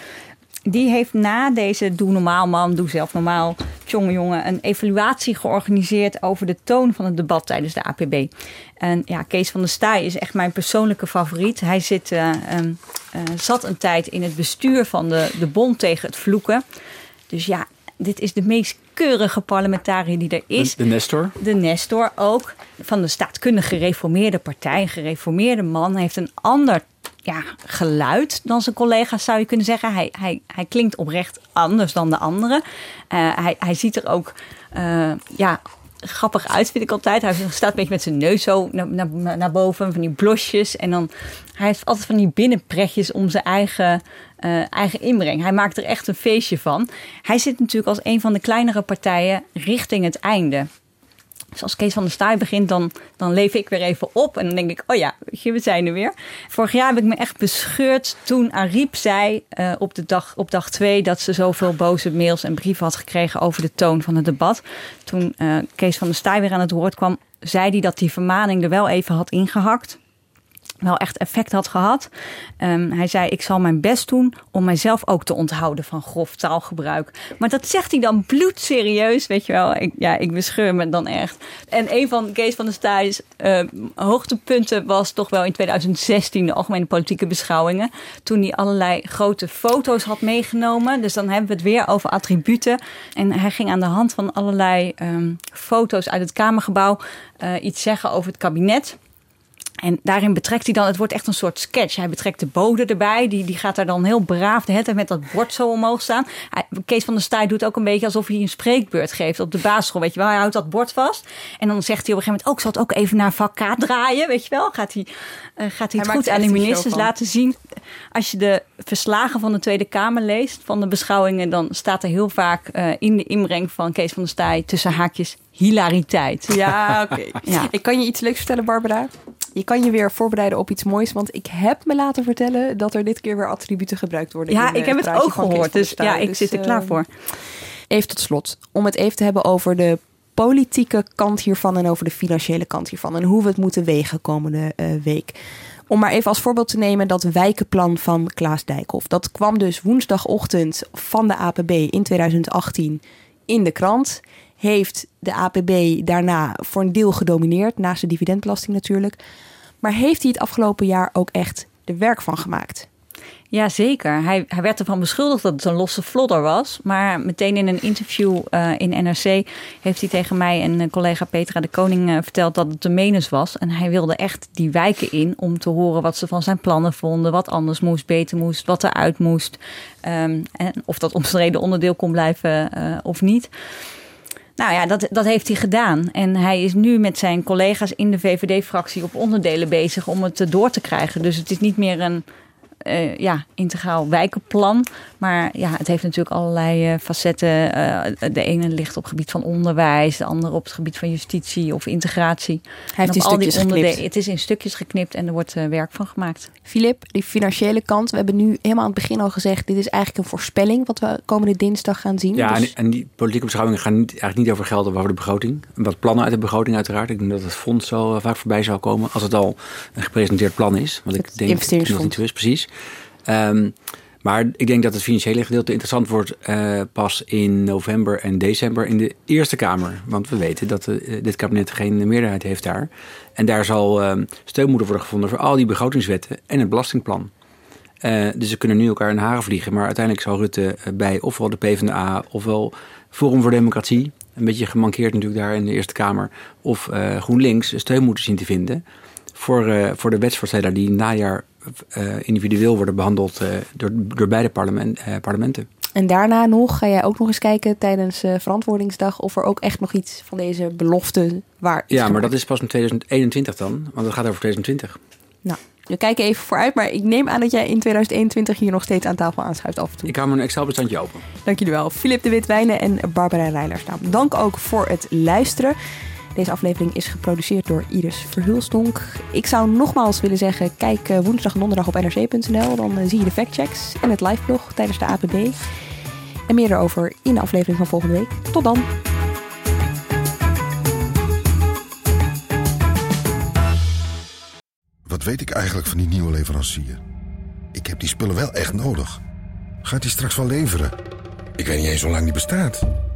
die heeft na deze Doe Normaal Man, Doe Zelf Normaal, jongen jongen, een evaluatie georganiseerd over de toon van het debat tijdens de APB. En ja, Kees van der Staaij is echt mijn persoonlijke favoriet. Hij zit, uh, um, uh, zat een tijd in het bestuur van de, de Bond tegen het Vloeken. Dus ja, dit is de meest keurige parlementariër die er is. De, de Nestor? De Nestor ook. Van de staatkundige gereformeerde partij. Een gereformeerde man. Heeft een ander ja, geluid dan zijn collega's, zou je kunnen zeggen. Hij, hij, hij klinkt oprecht anders dan de anderen. Uh, hij, hij ziet er ook uh, ja, grappig uit, vind ik altijd. Hij staat een beetje met zijn neus zo naar, naar, naar boven, van die blosjes. En dan, hij heeft altijd van die binnenpretjes om zijn eigen, uh, eigen inbreng. Hij maakt er echt een feestje van. Hij zit natuurlijk als een van de kleinere partijen richting het einde. Dus als Kees van der Staaij begint, dan, dan leef ik weer even op. En dan denk ik, oh ja, we zijn er weer. Vorig jaar heb ik me echt bescheurd toen Ariep zei uh, op, de dag, op dag twee... dat ze zoveel boze mails en brieven had gekregen over de toon van het debat. Toen uh, Kees van der Staaij weer aan het woord kwam... zei hij dat die vermaning er wel even had ingehakt wel echt effect had gehad. Um, hij zei: Ik zal mijn best doen om mijzelf ook te onthouden van grof taalgebruik. Maar dat zegt hij dan bloedserieus, weet je wel. Ik, ja, ik bescheur me dan echt. En een van Kees van der Staaij's uh, hoogtepunten was toch wel in 2016 de algemene politieke beschouwingen. Toen hij allerlei grote foto's had meegenomen. Dus dan hebben we het weer over attributen. En hij ging aan de hand van allerlei um, foto's uit het Kamergebouw uh, iets zeggen over het kabinet. En daarin betrekt hij dan, het wordt echt een soort sketch. Hij betrekt de bode erbij, die, die gaat daar dan heel braaf de hele met dat bord zo omhoog staan. Hij, Kees van der Staaij doet ook een beetje alsof hij een spreekbeurt geeft op de basisschool, weet je wel. Hij houdt dat bord vast en dan zegt hij op een gegeven moment ook, oh, zal het ook even naar vak K draaien, weet je wel. Gaat hij, uh, gaat hij het Hij goed aan de ministers laten zien. Als je de verslagen van de Tweede Kamer leest, van de beschouwingen, dan staat er heel vaak uh, in de inbreng van Kees van der Staaij tussen haakjes hilariteit. Ja, oké. Ja. Ik kan je iets leuks vertellen, Barbara. Je kan je weer voorbereiden op iets moois, want ik heb me laten vertellen dat er dit keer weer attributen gebruikt worden. Ja, in, eh, ik heb het ook gehoord, dus ja, ik zit er eh, klaar voor. Even tot slot, om het even te hebben over de politieke kant hiervan en over de financiële kant hiervan en hoe we het moeten wegen komende uh, week. Om maar even als voorbeeld te nemen dat wijkenplan van Klaas Dijkhoff. Dat kwam dus woensdagochtend van de APB in 2018 in de krant. Heeft de APB daarna voor een deel gedomineerd, naast de dividendbelasting natuurlijk. Maar heeft hij het afgelopen jaar ook echt er werk van gemaakt? Ja, zeker. Hij, hij werd ervan beschuldigd dat het een losse vlodder was. Maar meteen in een interview uh, in NRC heeft hij tegen mij en uh, collega Petra de Koning uh, verteld dat het de menens was. En hij wilde echt die wijken in om te horen wat ze van zijn plannen vonden. Wat anders moest, beter moest, wat eruit moest. Um, en of dat omstreden onderdeel kon blijven of niet. Nou ja, dat, dat heeft hij gedaan. En hij is nu met zijn collega's in de VVD-fractie op onderdelen bezig om het door te krijgen. Dus het is niet meer een uh, ja, integraal wijkenplan. Maar ja, het heeft natuurlijk allerlei uh, facetten. Uh, de ene ligt op het gebied van onderwijs, de andere op het gebied van justitie of integratie. Hij heeft in al die stukjes geknipt. Het is in stukjes geknipt en er wordt werk van gemaakt. Filip, die financiële kant. We hebben nu helemaal aan het begin al gezegd... dit is eigenlijk een voorspelling wat we komende dinsdag gaan zien. Ja, Dus- en, en die politieke beschouwingen gaan niet, eigenlijk niet over geld, maar over de begroting. Wat plannen uit de begroting uiteraard. Ik denk dat het fonds zo uh, vaak voorbij zou komen als het al een gepresenteerd plan is. Wat ik denk dat dat niet zo is, precies. Um, Maar ik denk dat het financiële gedeelte interessant wordt uh, pas in november en december in de Eerste Kamer. Want we weten dat uh, dit kabinet geen meerderheid heeft daar. En daar zal uh, steun moeten worden gevonden voor al die begrotingswetten en het belastingplan. dus ze kunnen nu elkaar in haren vliegen. Maar uiteindelijk zal Rutte bij ofwel de PvdA ofwel Forum voor Democratie... een beetje gemankeerd natuurlijk daar in de Eerste Kamer... of GroenLinks steun moeten zien te vinden... voor, voor de wetsvoorstellen die najaar individueel worden behandeld uh, door, door beide parlement, uh, parlementen. En daarna nog ga jij ook nog eens kijken tijdens verantwoordingsdag of er ook echt nog iets van deze belofte waar is. Ja, maar dat is pas in 2021 dan, want het gaat over 2020. Nou, we kijken even vooruit, maar ik neem aan dat jij in 2021 hier nog steeds aan tafel aanschuift af en toe. Ik hou mijn Excel-bestandje open. Dank jullie wel. Filip de Witwijnen en Barbara Reilers. Nou, dank ook voor het luisteren. Deze aflevering is geproduceerd door Iris Verhulstonk. Ik zou nogmaals willen zeggen, kijk eh, woensdag en donderdag op nrc.nl. Dan eh, zie je de factchecks en het liveblog tijdens de APB. En meer erover in de aflevering van volgende week. Tot dan! Wat weet ik eigenlijk van die nieuwe leverancier? Ik heb die spullen wel echt nodig. Gaat die straks wel leveren? Ik weet niet eens hoe lang die bestaat.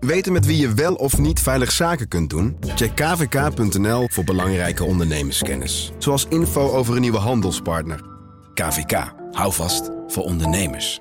Weten met wie je wel of niet veilig zaken kunt doen? Check kvk.nl voor belangrijke ondernemerskennis. Zoals info over een nieuwe handelspartner. KVK, hou vast voor ondernemers.